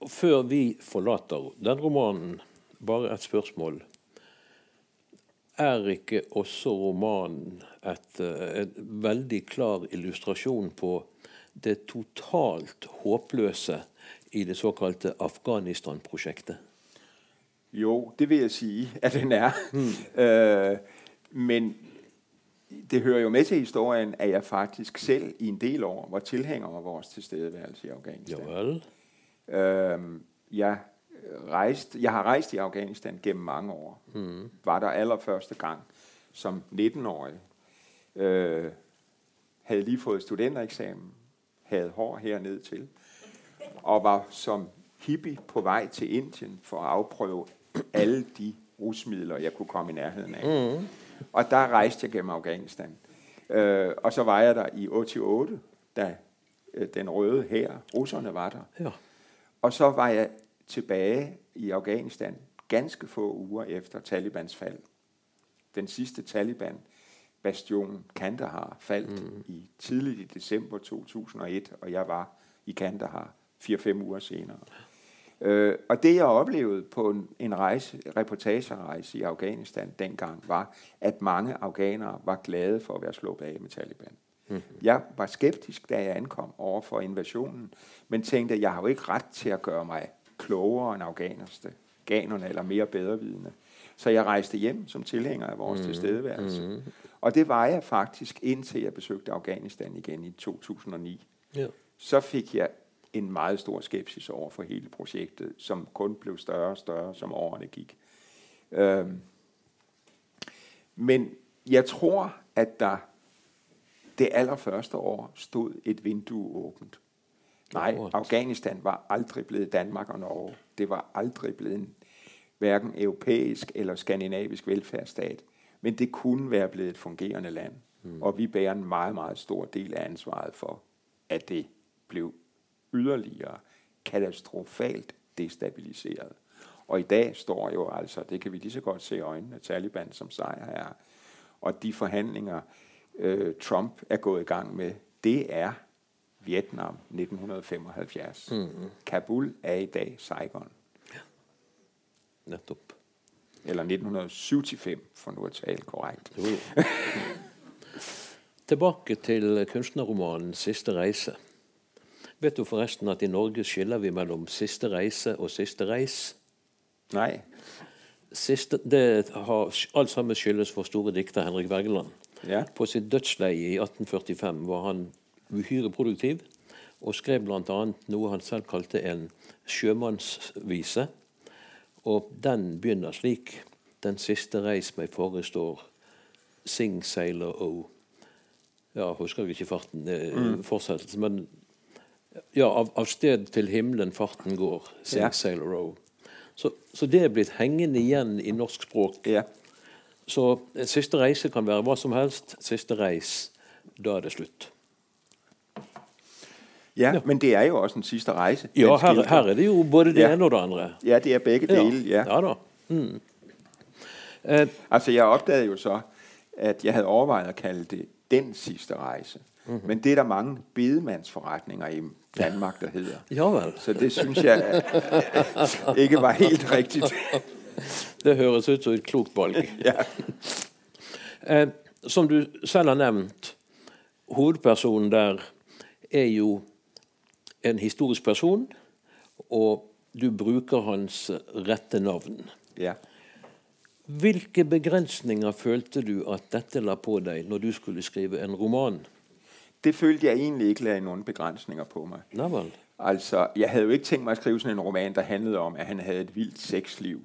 Og før vi forlater den romanen, bare et spørsmål. Er ikke også romanen et, eh, en veldig klar illustrasjon på det totalt håpløse i det såkalte Afghanistan-prosjektet? Jo, det vil jeg sige, at den er. Mm. øh, men det hører jo med til historien, at jeg faktisk selv i en del år var tilhænger af vores tilstedeværelse i Afghanistan. Javel. Øhm, jeg, rejste, jeg har rejst i Afghanistan gennem mange år. Mm. Var der allerførste gang som 19-årig. Øh, havde lige fået studentereksamen. Havde hår hernede til. Og var som hippie på vej til Indien for at afprøve alle de rusmidler, jeg kunne komme i nærheden af. Mm. Og der rejste jeg gennem Afghanistan. Øh, og så var jeg der i 88, da øh, den røde her, russerne var der. Ja. Og så var jeg tilbage i Afghanistan ganske få uger efter Talibans fald. Den sidste Taliban bastion Kandahar faldt mm. i tidligt i december 2001, og jeg var i Kandahar 4-5 uger senere. Øh, og det jeg oplevede på en, en rejse, reportagerejse i Afghanistan dengang, var, at mange afghanere var glade for at være sluppet af med Taliban. Mm-hmm. Jeg var skeptisk, da jeg ankom over for invasionen, men tænkte, at jeg har jo ikke ret til at gøre mig klogere end afghanerste, afghanerne eller mere bedrevidende. Så jeg rejste hjem som tilhænger af vores mm-hmm. tilstedeværelse. Mm-hmm. Og det var jeg faktisk, indtil jeg besøgte Afghanistan igen i 2009. Ja. Så fik jeg en meget stor skepsis over for hele projektet, som kun blev større og større, som årene gik. Øhm, men jeg tror, at der det allerførste år stod et vindue åbent. Nej, Afghanistan var aldrig blevet Danmark og Norge. Det var aldrig blevet en, hverken europæisk eller skandinavisk velfærdsstat. Men det kunne være blevet et fungerende land. Mm. Og vi bærer en meget, meget stor del af ansvaret for, at det blev yderligere katastrofalt destabiliseret. Og i dag står jo altså, det kan vi lige så godt se i øjnene, Taliban som sejr er. Og de forhandlinger, øh, Trump er gået i gang med, det er Vietnam 1975. Mm-hmm. Kabul er i dag Saigon. Ja. Netop. Eller 1975, for nu at tale korrekt. Tilbage til kunstnerromanen 'Siste reise'. Vet du forresten at i Norge skiller vi mellom siste reise og siste reis? Nei. Siste, det har alt sammen skyldes for store dikter Henrik Wergeland. Ja. På sitt dødsleie i 1845 var han uhyre produktiv og skrev bl.a. noe han selv kalte en sjømannsvise. Og den begynner slik. Den siste reis meg forestår, sing sailor o. Ja, husker jeg ikke farten, mm. fortsettelsen, men ja, av, av, sted til himmelen farten går, sing ja. sailor o. Så, så, det er blitt hengende igjen i norsk språk. Ja. Så siste reise kan være hva som helst. Siste reis, da er det slutt. Ja, ja, men det er jo også en siste reise. Ja, her, her, er det jo både det ja. ene og det andre. Ja, det er begge dele. Ja, ja da. Mm. Uh, altså, jeg opdagede jo så, at jeg havde overvejet at kalde det den sidste rejse. Mm-hmm. Men det er der mange bedemandsforretninger i Danmark, der hedder. Ja, vel. Så det synes jeg ikke var helt rigtigt. det høres ut som et klokt valg. ja. som du selv har nevnt, hovedpersonen der er jo en historisk person, og du bruker hans rette navn. Ja. Hvilke begrensninger følte du at dette la på deg når du skulle skrive en roman? Det følte jeg egentlig ikke lagde noen begrensninger på meg. Nå vel. Altså, Jeg hadde jo ikke tenkt meg å skrive sådan en roman der handlet om at han hadde et vilt sexliv,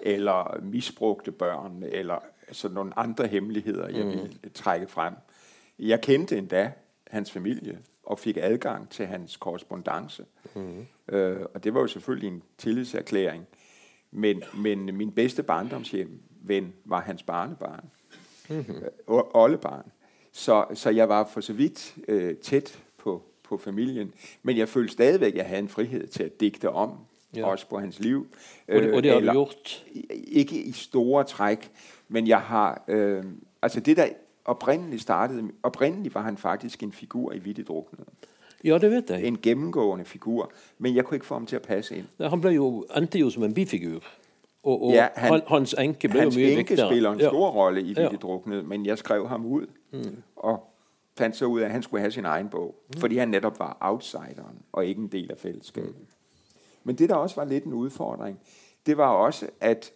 eller misbrukte børn, eller altså, noen andre hemmeligheter jeg mm. ville trekke frem. Jeg kjente endda hans familie og fikk adgang til hans korrespondance. Mm. Øh, og det var jo selvfølgelig en tillidserklæring. Men, men min bedste barndomshjem-ven var hans barnebarn. Mm-hmm. Øh, oldebarn. Så, så jeg var for så vidt øh, tæt på, på familien. Men jeg følte stadigvæk, at jeg havde en frihed til at digte om, ja. også på hans liv. Og det, og det har du gjort? Ikke i store træk, men jeg har... Øh, altså det, der oprindeligt startede... Oprindeligt var han faktisk en figur i Vittigt Druknet. Ja, det vet jeg. En gennemgående figur. Men jeg kunne ikke få ham til at passe ind. Ja, han blev jo, jo som en bifigur. Og, og ja, han, hans enke blev hans jo mye vigtigere. spiller en stor ja. rolle i Vittigt ja. Men jeg skrev ham ud. Mm. Og fandt så ud af, at han skulle have sin egen bog. Mm. Fordi han netop var outsideren, og ikke en del af fællesskabet. Mm. Men det, der også var lidt en udfordring, det var også, at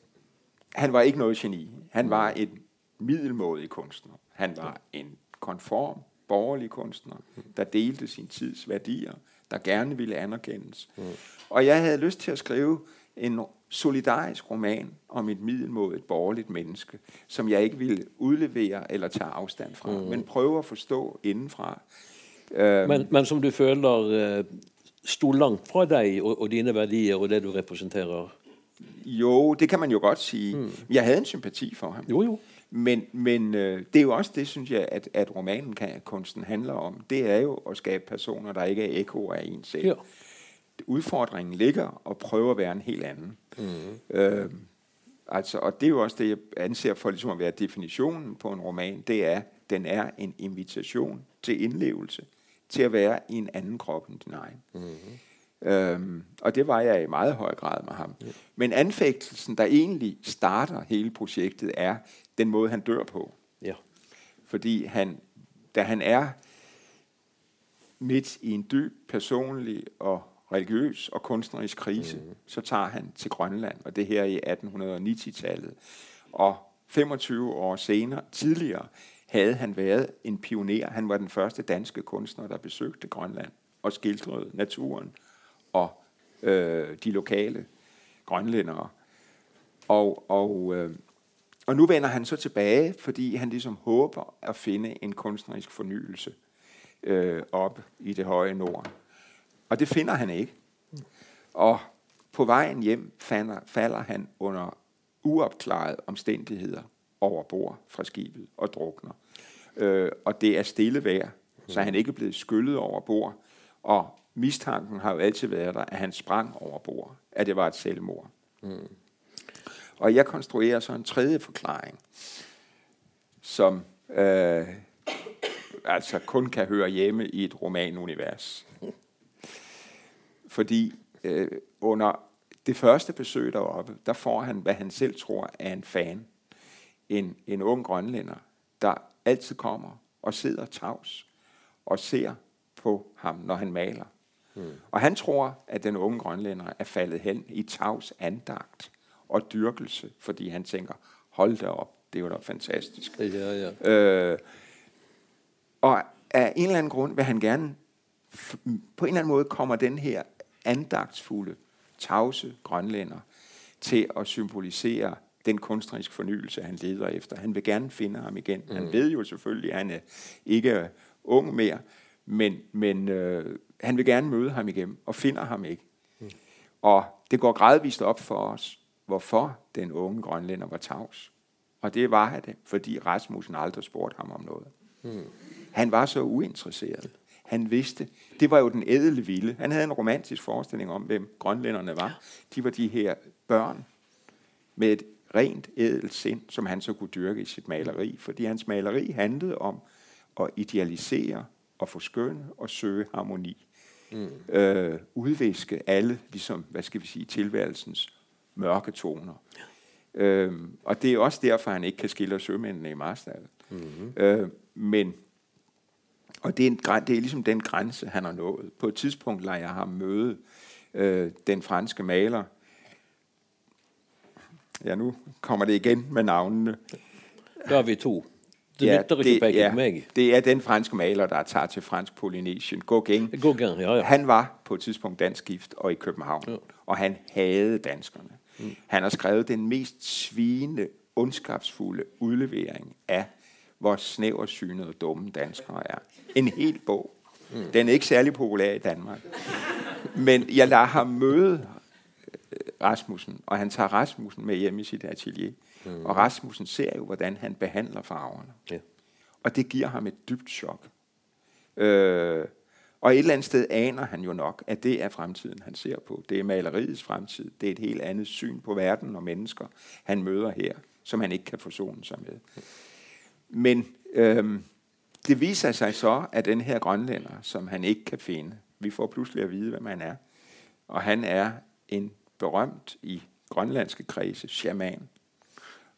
han var ikke noget geni. Han var en middelmådig kunstner. Han var en konform, borgerlig kunstner, der delte sin tids værdier, der gerne ville anerkendes. Mm. Og jeg havde lyst til at skrive en solidarisk roman om et middelmådigt borgerligt menneske, som jeg ikke ville udlevere eller tage afstand fra, mm. men prøve at forstå indenfra. Men, men som du føler uh, stod langt fra dig og, og dine værdier og det du repræsenterer? Jo, det kan man jo godt sige. Mm. Jeg havde en sympati for ham. Jo, jo. Men, men øh, det er jo også det, synes jeg, at, at romanen kan, kunsten handler om. Det er jo at skabe personer, der ikke er ekoer af en selv. Ja. Udfordringen ligger og prøve at være en helt anden. Mm. Øh, altså, og det er jo også det, jeg anser for ligesom at være definitionen på en roman. Det er, den er en invitation til indlevelse, til at være i en anden krop end din egen. Mm. Øhm, og det var jeg i meget høj grad med ham. Ja. Men anfægtelsen, der egentlig starter hele projektet, er, den måde, han dør på. Ja. Fordi han, da han er midt i en dyb personlig og religiøs og kunstnerisk krise, mm. så tager han til Grønland, og det her i 1890-tallet. Og 25 år senere, tidligere, havde han været en pioner. Han var den første danske kunstner, der besøgte Grønland og skildrede naturen og øh, de lokale grønlændere. Og, og øh, og nu vender han så tilbage, fordi han ligesom håber at finde en kunstnerisk fornyelse øh, op i det høje nord. Og det finder han ikke. Og på vejen hjem falder, falder han under uopklarede omstændigheder over bord fra skibet og drukner. Øh, og det er stille vejr, så han ikke er blevet skyllet over bord. Og mistanken har jo altid været der, at han sprang over bord, at det var et selvmord. Mm. Og jeg konstruerer så en tredje forklaring, som øh, altså kun kan høre hjemme i et romanunivers. Fordi øh, under det første besøg deroppe, der får han, hvad han selv tror er en fan. En, en ung grønlænder, der altid kommer og sidder tavs og ser på ham, når han maler. Mm. Og han tror, at den unge grønlænder er faldet hen i tavs andagt og dyrkelse, fordi han tænker, hold da op, det var da fantastisk. Ja, ja. Øh, og af en eller anden grund vil han gerne, på en eller anden måde kommer den her andagtsfulde, tavse grønlænder til at symbolisere den kunstneriske fornyelse, han leder efter. Han vil gerne finde ham igen. Mm. Han ved jo selvfølgelig, at han er ikke ung mere, men, men øh, han vil gerne møde ham igen, og finder ham ikke. Mm. Og det går gradvist op for os, hvorfor den unge grønlænder var tavs. Og det var det, fordi Rasmussen aldrig spurgte ham om noget. Mm. Han var så uinteresseret. Han vidste, det var jo den ædle vilde. Han havde en romantisk forestilling om, hvem grønlænderne var. De var de her børn med et rent ædelt sind, som han så kunne dyrke i sit maleri. Fordi hans maleri handlede om at idealisere og forskønne og søge harmoni. Mm. Øh, udviske alle, ligesom, hvad skal vi sige, tilværelsens mørke toner. Øh, og det er også derfor, han ikke kan skille sømændene i Marstal. Mm-hmm. Øh, men og det er, en, det er ligesom den grænse, han har nået. På et tidspunkt lader jeg ham møde øh, den franske maler. Ja, nu kommer det igen med navnene. Der er vi to. Det ja, det, ja, mig. det er den franske maler, der tager til fransk Polynesien. Gauguin. Gauguin ja, ja. Han var på et tidspunkt dansk gift og i København, ja. og han havde danskerne. Mm. Han har skrevet den mest svine, ondskabsfulde udlevering af hvor snæversynede og dumme danskere er. En hel bog. Mm. Den er ikke særlig populær i Danmark. Men jeg lader ham møde øh, Rasmussen, og han tager Rasmussen med hjem i sit atelier. Mm. Og Rasmussen ser jo, hvordan han behandler farverne. Ja. Og det giver ham et dybt chok. Øh, og et eller andet sted aner han jo nok, at det er fremtiden, han ser på. Det er maleriets fremtid. Det er et helt andet syn på verden og mennesker, han møder her, som han ikke kan forsone sig med. Men øhm, det viser sig så, at den her grønlænder, som han ikke kan finde, vi får pludselig at vide, hvem han er. Og han er en berømt i grønlandske kredse shaman.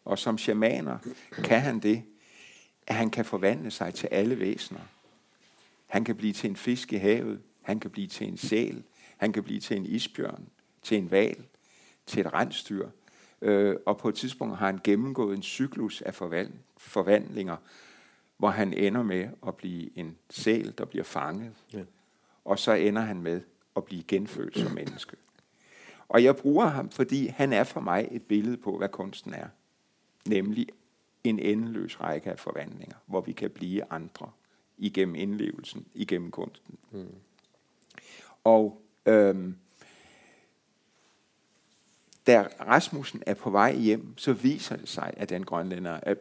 Og som shamaner kan han det, at han kan forvandle sig til alle væsener. Han kan blive til en fisk i havet, han kan blive til en sæl, han kan blive til en isbjørn, til en val, til et rensdyr. Øh, og på et tidspunkt har han gennemgået en cyklus af forvandlinger, hvor han ender med at blive en sæl, der bliver fanget. Ja. Og så ender han med at blive genfødt som menneske. Og jeg bruger ham, fordi han er for mig et billede på, hvad kunsten er. Nemlig en endeløs række af forvandlinger, hvor vi kan blive andre igennem indlevelsen, igennem kunsten. Mm. Og øhm, da Rasmussen er på vej hjem, så viser det sig, at den grønlænder er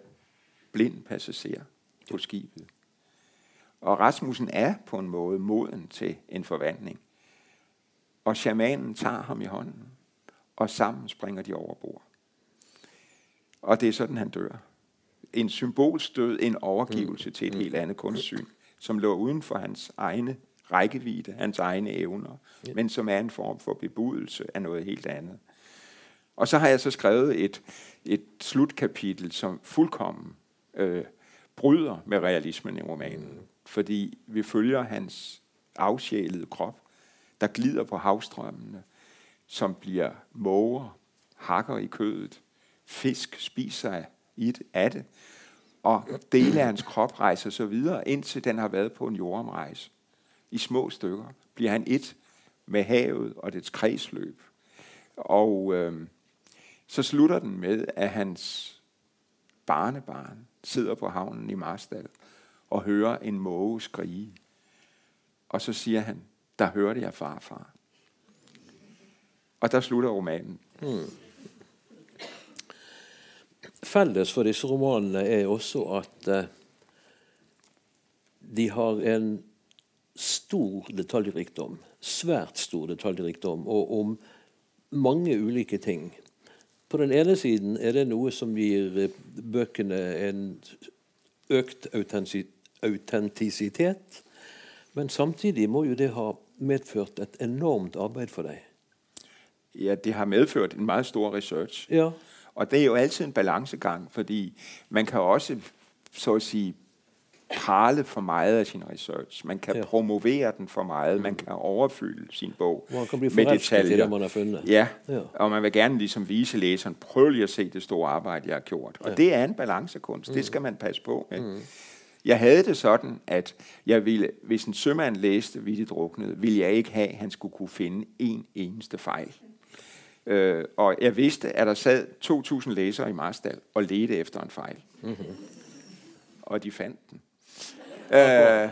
blind passager på skibet. Og Rasmussen er på en måde moden til en forvandling. Og shamanen tager ham i hånden, og sammen springer de over bord. Og det er sådan, han dør. En symbolstød, en overgivelse mm. til et mm. helt andet kunstsyn, som lå uden for hans egne rækkevidde, hans egne evner, ja. men som er en form for bebudelse af noget helt andet. Og så har jeg så skrevet et, et slutkapitel, som fuldkommen øh, bryder med realismen i romanen. Mm. Fordi vi følger hans afsjælede krop, der glider på havstrømmene, som bliver måger, hakker i kødet, fisk spiser i det, af det, og dele af hans krop rejser så videre, indtil den har været på en jordomrejse. I små stykker bliver han et med havet og dets kredsløb. Og øh, så slutter den med, at hans barnebarn sidder på havnen i Marstal og hører en måge skrige. Og så siger han, der hørte jeg farfar. Og der slutter romanen. Hmm. Felles for disse romanene er også at uh, de har en stor detaljrikdom. Svært stor detaljrikdom, og om mange ulike ting. På den ene siden er det noe som gir eh, bøkene en økt autentisitet. Men samtidig må jo det ha medført et enormt arbeid for deg. Ja, det har medført en meget stor research. Ja. Og det er jo altid en balancegang, fordi man kan også, så at sige, prale for meget af sin research. Man kan ja. promovere den for meget. Mm. Man kan overfylde sin bog man kan blive med detaljer. Det, man har fundet. Ja. ja, og man vil gerne ligesom vise læseren, prøv lige at se det store arbejde, jeg har gjort. Og ja. det er en balancekunst. Mm. Det skal man passe på med. Mm. Jeg havde det sådan, at jeg ville, hvis en sømand læste Vittigt druknet, ville jeg ikke have, at han skulle kunne finde en eneste fejl. Øh, og jeg vidste, at der sad 2.000 læsere i Marstal og ledte efter en fejl. Mm-hmm. Og de fandt den. Øh,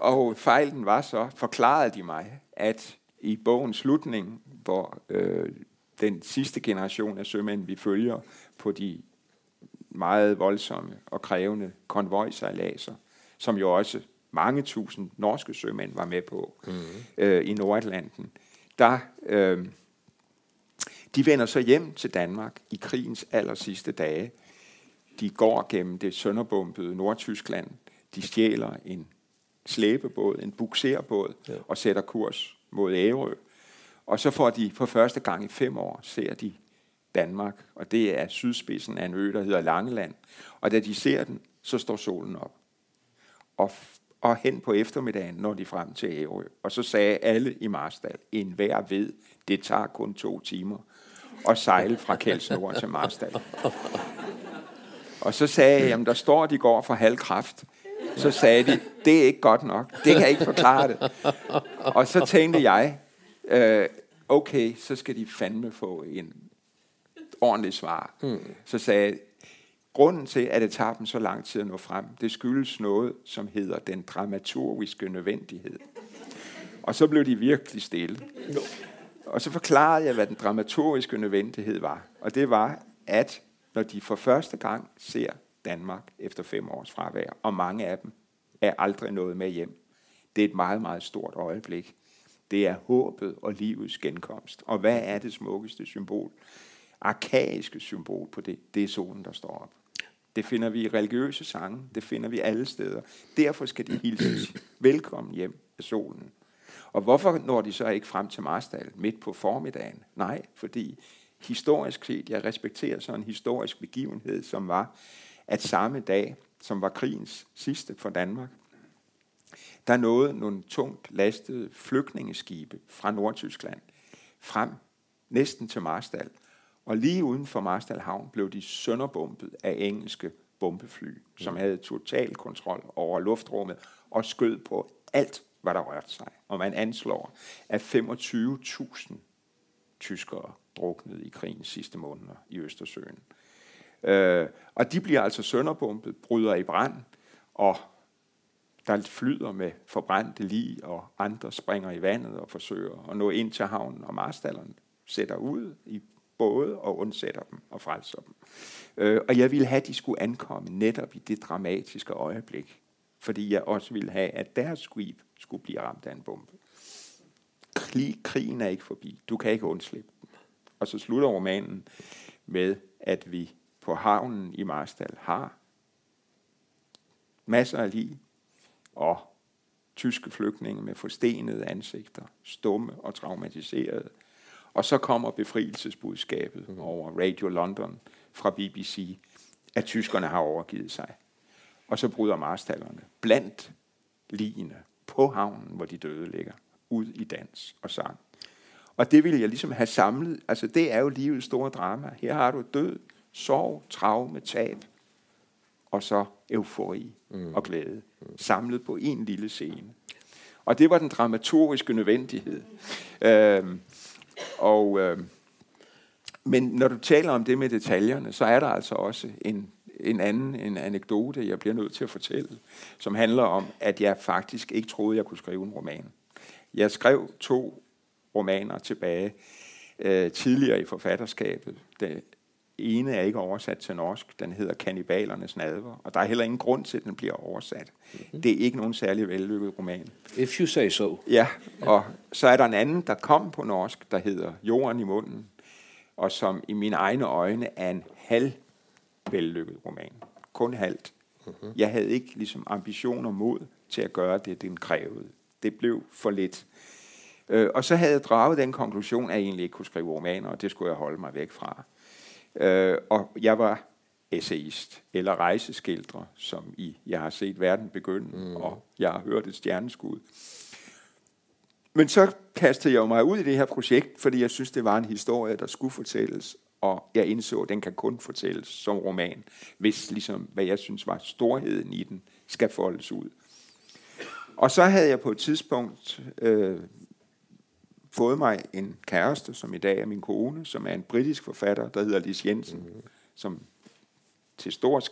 og fejlen var så, forklarede de mig, at i bogens slutning, hvor øh, den sidste generation af sømænd, vi følger på de meget voldsomme og krævende konvojsejladser, som jo også mange tusind norske sømænd var med på mm. øh, i Nordatlanten, der øh, de vender så hjem til Danmark i krigens aller sidste dage. De går gennem det sønderbombede Nordtyskland. De stjæler en slæbebåd, en bukserbåd, ja. og sætter kurs mod Ærø. Og så får de for første gang i fem år, ser de Danmark, og det er sydspidsen af en ø, der hedder Langeland. Og da de ser den, så står solen op. Og, og hen på eftermiddagen når de frem til Ærø. Og så sagde alle i Marstal, en hver ved, det tager kun to timer at sejle fra Kelsnord til Marstal. Og så sagde jeg, jamen der står, at de går for halv kraft. Så sagde de, det er ikke godt nok. Det kan ikke forklare det. Og så tænkte jeg, øh, okay, så skal de fandme få en ordentlig svar. Mm. Så sagde jeg, grunden til, at det tager dem så lang tid at nå frem, det skyldes noget, som hedder den dramaturgiske nødvendighed. Og så blev de virkelig stille. Og så forklarede jeg, hvad den dramaturgiske nødvendighed var. Og det var, at når de for første gang ser Danmark efter fem års fravær, og mange af dem er aldrig nået med hjem, det er et meget, meget stort øjeblik. Det er håbet og livets genkomst. Og hvad er det smukkeste symbol? Arkaiske symbol på det, det er solen, der står op. Det finder vi i religiøse sange, det finder vi alle steder. Derfor skal de hilses velkommen hjem af solen. Og hvorfor når de så ikke frem til Marstal midt på formiddagen? Nej, fordi historisk set, jeg respekterer sådan en historisk begivenhed, som var, at samme dag, som var krigens sidste for Danmark, der nåede nogle tungt lastede flygtningeskibe fra Nordtyskland frem næsten til Marstal. Og lige uden for Marstal Havn blev de sønderbombet af engelske bombefly, som havde total kontrol over luftrummet og skød på alt, hvad der rørte sig. Og man anslår, at 25.000 tyskere druknede i krigens sidste måneder i Østersøen. Øh, og de bliver altså sønderbumpet, bryder i brand, og der flyder med forbrændte lig, og andre springer i vandet og forsøger at nå ind til havnen, og marstallerne sætter ud i både og undsætter dem og frelser dem. Øh, og jeg ville have, at de skulle ankomme netop i det dramatiske øjeblik, fordi jeg også ville have, at deres skib skulle blive ramt af en bombe. Krig, krigen er ikke forbi. Du kan ikke undslippe den. Og så slutter romanen med, at vi på havnen i Marstal har masser af lige og tyske flygtninge med forstenede ansigter, stumme og traumatiserede. Og så kommer befrielsesbudskabet over Radio London fra BBC, at tyskerne har overgivet sig. Og så bryder marstallerne blandt ligene på havnen, hvor de døde ligger, ud i dans og sang. Og det vil jeg ligesom have samlet. Altså det er jo livets store drama. Her har du død, sorg, traume, tab, og så eufori mm. og glæde, mm. samlet på en lille scene. Og det var den dramaturgiske nødvendighed. Øhm, og, øhm, men når du taler om det med detaljerne, så er der altså også en en anden en anekdote, jeg bliver nødt til at fortælle, som handler om, at jeg faktisk ikke troede, jeg kunne skrive en roman. Jeg skrev to romaner tilbage øh, tidligere i forfatterskabet. Den ene er ikke oversat til norsk. Den hedder Kannibalernes nadver, og der er heller ingen grund til, at den bliver oversat. Mm-hmm. Det er ikke nogen særlig vellykket roman. If you say so. Ja, og så er der en anden, der kom på norsk, der hedder Jorden i munden, og som i mine egne øjne er en halv vellykket roman. Kun halvt. Uh-huh. Jeg havde ikke ligesom ambition og mod til at gøre det, den krævede. Det blev for lidt. Øh, og så havde jeg draget den konklusion, at jeg egentlig ikke kunne skrive romaner, og det skulle jeg holde mig væk fra. Øh, og jeg var essayist eller rejseskildrer, som i Jeg har set verden begynde, mm. og jeg har hørt et stjerneskud. Men så kastede jeg mig ud i det her projekt, fordi jeg synes, det var en historie, der skulle fortælles, og jeg indså, at den kan kun fortælles som roman, hvis ligesom, hvad jeg synes var storheden i den, skal foldes ud. Og så havde jeg på et tidspunkt øh, fået mig en kæreste, som i dag er min kone, som er en britisk forfatter, der hedder Lis Jensen, mm. som til stor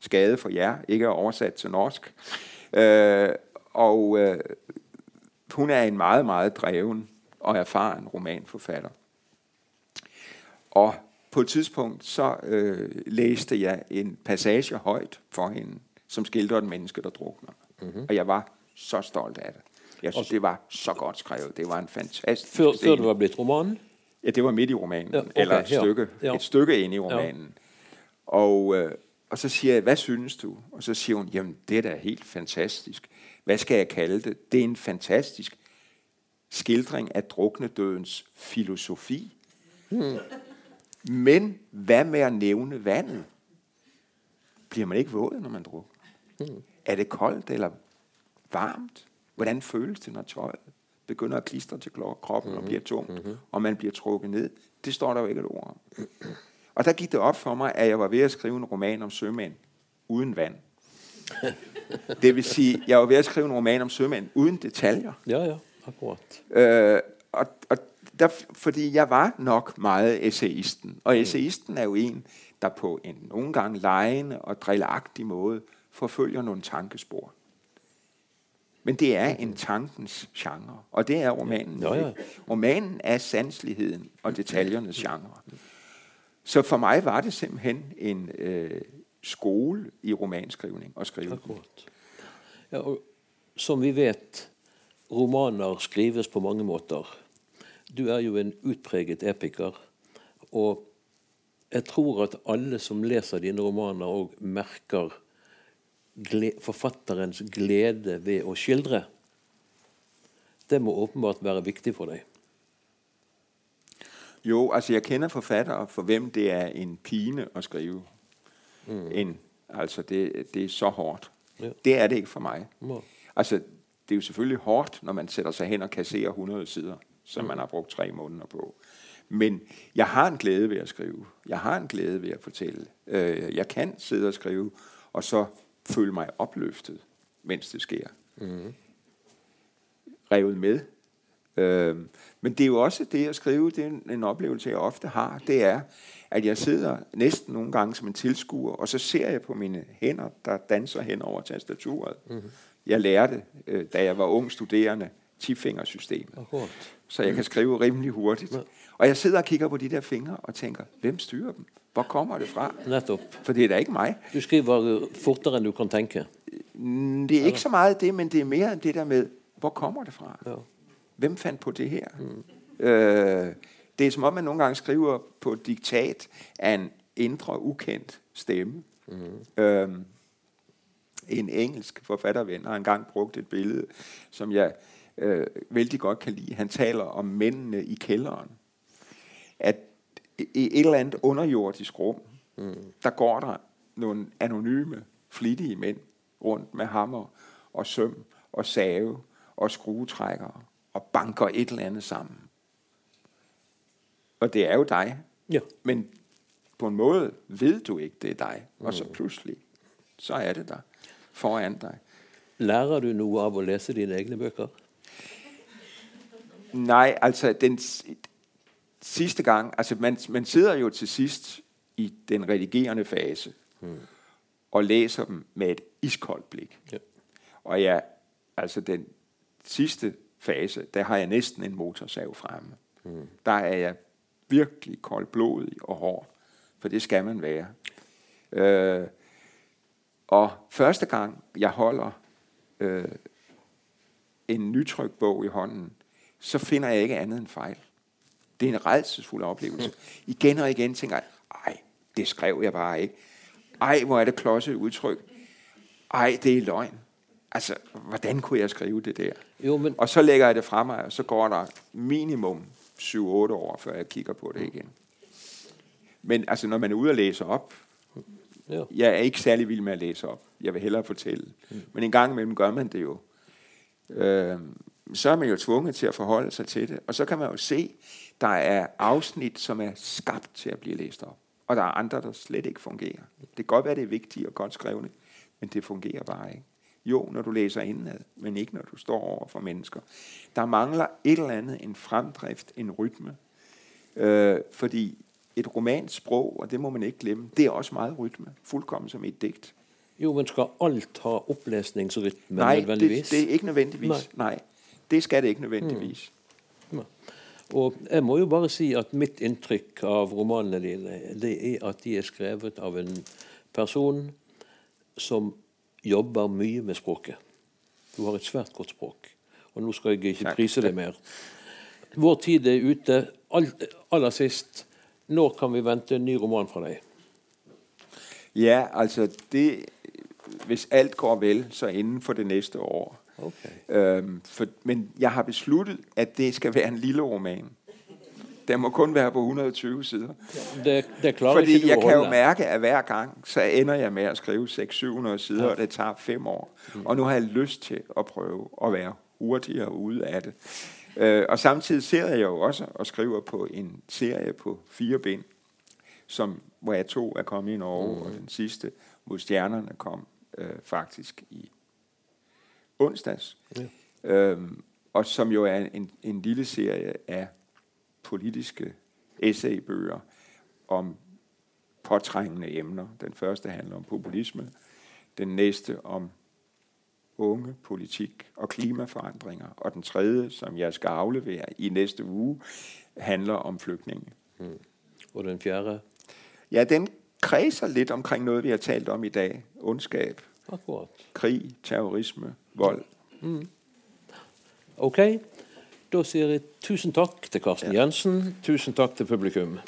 skade for jer ikke er oversat til norsk. Øh, og øh, hun er en meget, meget dreven og erfaren romanforfatter. Og på et tidspunkt så øh, læste jeg en passage højt for hende, som skildrer et menneske, der drukner. Mm-hmm. Og jeg var så stolt af det. Jeg synes, det var så godt skrevet. Det var en fantastisk Før, før det var blevet romanen? Ja, det var midt i romanen. Ja, okay, eller et stykke, ja. et stykke ind i romanen. Ja. Og, øh, og så siger jeg, hvad synes du? Og så siger hun, jamen det er da helt fantastisk. Hvad skal jeg kalde det? Det er en fantastisk skildring af druknedødens filosofi. Hmm. Men hvad med at nævne vandet? Bliver man ikke våd, når man drukner? Hmm. Er det koldt eller varmt? Hvordan føles det, når tøjet begynder at klistre til kroppen mm-hmm. og bliver tungt, mm-hmm. og man bliver trukket ned? Det står der jo ikke et ord om. Og der gik det op for mig, at jeg var ved at skrive en roman om sømænd uden vand. det vil sige, jeg var ved at skrive en roman om sømænd uden detaljer. Ja, ja, akkurat. Øh, og, og der, fordi jeg var nok meget essayisten. Og mm. essayisten er jo en, der på en nogle gange lejende og drillagtig måde forfølger nogle tankespor. Men det er en tankens genre, og det er romanen. Ja, ja. Romanen er sansligheden og detaljernes genre. Så for mig var det simpelthen en øh, skole i romanskrivning og skrive. Akkurat. Ja, og som vi vet, romaner skrives på mange måter. Du er jo en utpreget epiker. Og jeg tror at alle som leser dine romaner, òg merker forfatterens glede ved å skildre. Det må åpenbart være viktig for deg. Jo, altså jeg kender forfattere for hvem det er en pine at skrive. Mm. En, altså det, det er så hårdt. Ja. Det er det ikke for mig. Ja. Altså det er jo selvfølgelig hårdt, når man sætter sig hen og kasserer 100 sider, som mm. man har brugt tre måneder på. Men jeg har en glæde ved at skrive. Jeg har en glæde ved at fortælle. Øh, jeg kan sidde og skrive, og så føle mig opløftet, mens det sker. Mm. Revet med. Øh, men det er jo også det at skrive, det er en, en oplevelse, jeg ofte har, det er, at jeg sidder næsten nogle gange som en tilskuer, og så ser jeg på mine hænder, der danser hen over tastaturet. Mm-hmm. Jeg lærte, øh, da jeg var ung studerende, tifingersystemet. Oh, så jeg kan skrive rimelig hurtigt. Og jeg sidder og kigger på de der fingre og tænker, hvem styrer dem? Hvor kommer det fra? Netop. For det er da ikke mig. Du skriver fortere, end du kan tænke. Mm, det er ikke så meget det, men det er mere det der med, hvor kommer det fra? Ja. Hvem fandt på det her? Mm. Øh, det er som om, man nogle gange skriver på diktat af en indre, ukendt stemme. Mm. Øh, en engelsk forfatterven har engang brugt et billede, som jeg øh, vældig godt kan lide. Han taler om mændene i kælderen. At i et eller andet underjordisk rum, mm. der går der nogle anonyme, flittige mænd rundt med hammer og søm og save og skruetrækkere og banker et eller andet sammen. Og det er jo dig. Ja. Men på en måde ved du ikke, det er dig. Mm. Og så mm. pludselig, så er det der foran dig. Lærer du noget av at læse dine egne bøger? Nej, altså den, sidste gang, altså man, man sidder jo til sidst i den redigerende fase hmm. og læser dem med et iskoldt blik. Ja. Og ja, altså den sidste fase, der har jeg næsten en motorsav fremme. Hmm. Der er jeg virkelig koldblodig og hård, for det skal man være. Øh, og første gang, jeg holder øh, en nytrykt bog i hånden, så finder jeg ikke andet end fejl. Det er en redselsfuld oplevelse. Igen og igen tænker jeg, ej, det skrev jeg bare ikke. Ej, hvor er det klodset udtryk. Ej, det er løgn. Altså, hvordan kunne jeg skrive det der? Jo, men... Og så lægger jeg det fra mig, og så går der minimum 7-8 år, før jeg kigger på det igen. Men altså, når man er ude og læse op, Ja. Jeg er ikke særlig vild med at læse op. Jeg vil hellere fortælle. Mm. Men en gang imellem gør man det jo. Øh, så er man jo tvunget til at forholde sig til det. Og så kan man jo se, der er afsnit, som er skabt til at blive læst op. Og der er andre, der slet ikke fungerer. Det kan godt være, det er vigtigt og godt skrevne, men det fungerer bare ikke. Jo, når du læser indad, men ikke når du står over for mennesker. Der mangler et eller andet, en fremdrift, en rytme. Øh, fordi et romansprog, og det må man ikke glemme, det er også meget rytme, fuldkommen som et digt. Jo, men skal alt ha oplæsningsrytme Nej, nødvendigvis? Det, det er ikke nødvendigvis. Nej. Nej, det skal det ikke nødvendigvis. Mm. Og jeg må jo bare si at mitt inntrykk av romanene dine det er at de er skrevet av en person som jobber mye med språket. Du har et svært godt språk. Og nå skal jeg ikke prise det mer. Vår tid er ute. aller sist, når kan vi vente en ny roman fra deg? Ja, altså det Hvis alt går vel, så inden for det neste år. Okay. Øhm, for, men jeg har besluttet, at det skal være en lille roman. Den må kun være på 120 sider. Det, det klarer Fordi ikke, jeg kan jo mærke, at hver gang, så ender jeg med at skrive 600-700 sider, ja. og det tager fem år. Mm. Og nu har jeg lyst til at prøve at være hurtigere ude af det. Øh, og samtidig ser jeg jo også og skriver på en serie på fire bind, som, hvor jeg to er kommet i Norge, mm. og den sidste mod stjernerne kom øh, faktisk i onsdags. Ja. Øhm, og som jo er en, en lille serie af politiske essaybøger om påtrængende emner. Den første handler om populisme, den næste om unge, politik og klimaforandringer, og den tredje, som jeg skal aflevere i næste uge, handler om flygtninge. Mm. Og den fjerde? Ja, den kredser lidt omkring noget, vi har talt om i dag. Ondskab, Akkurat. krig, terrorisme, vold. Mm. Ok, da sier jeg tusen takk til Karsten ja. Jensen. Tusen takk til publikum.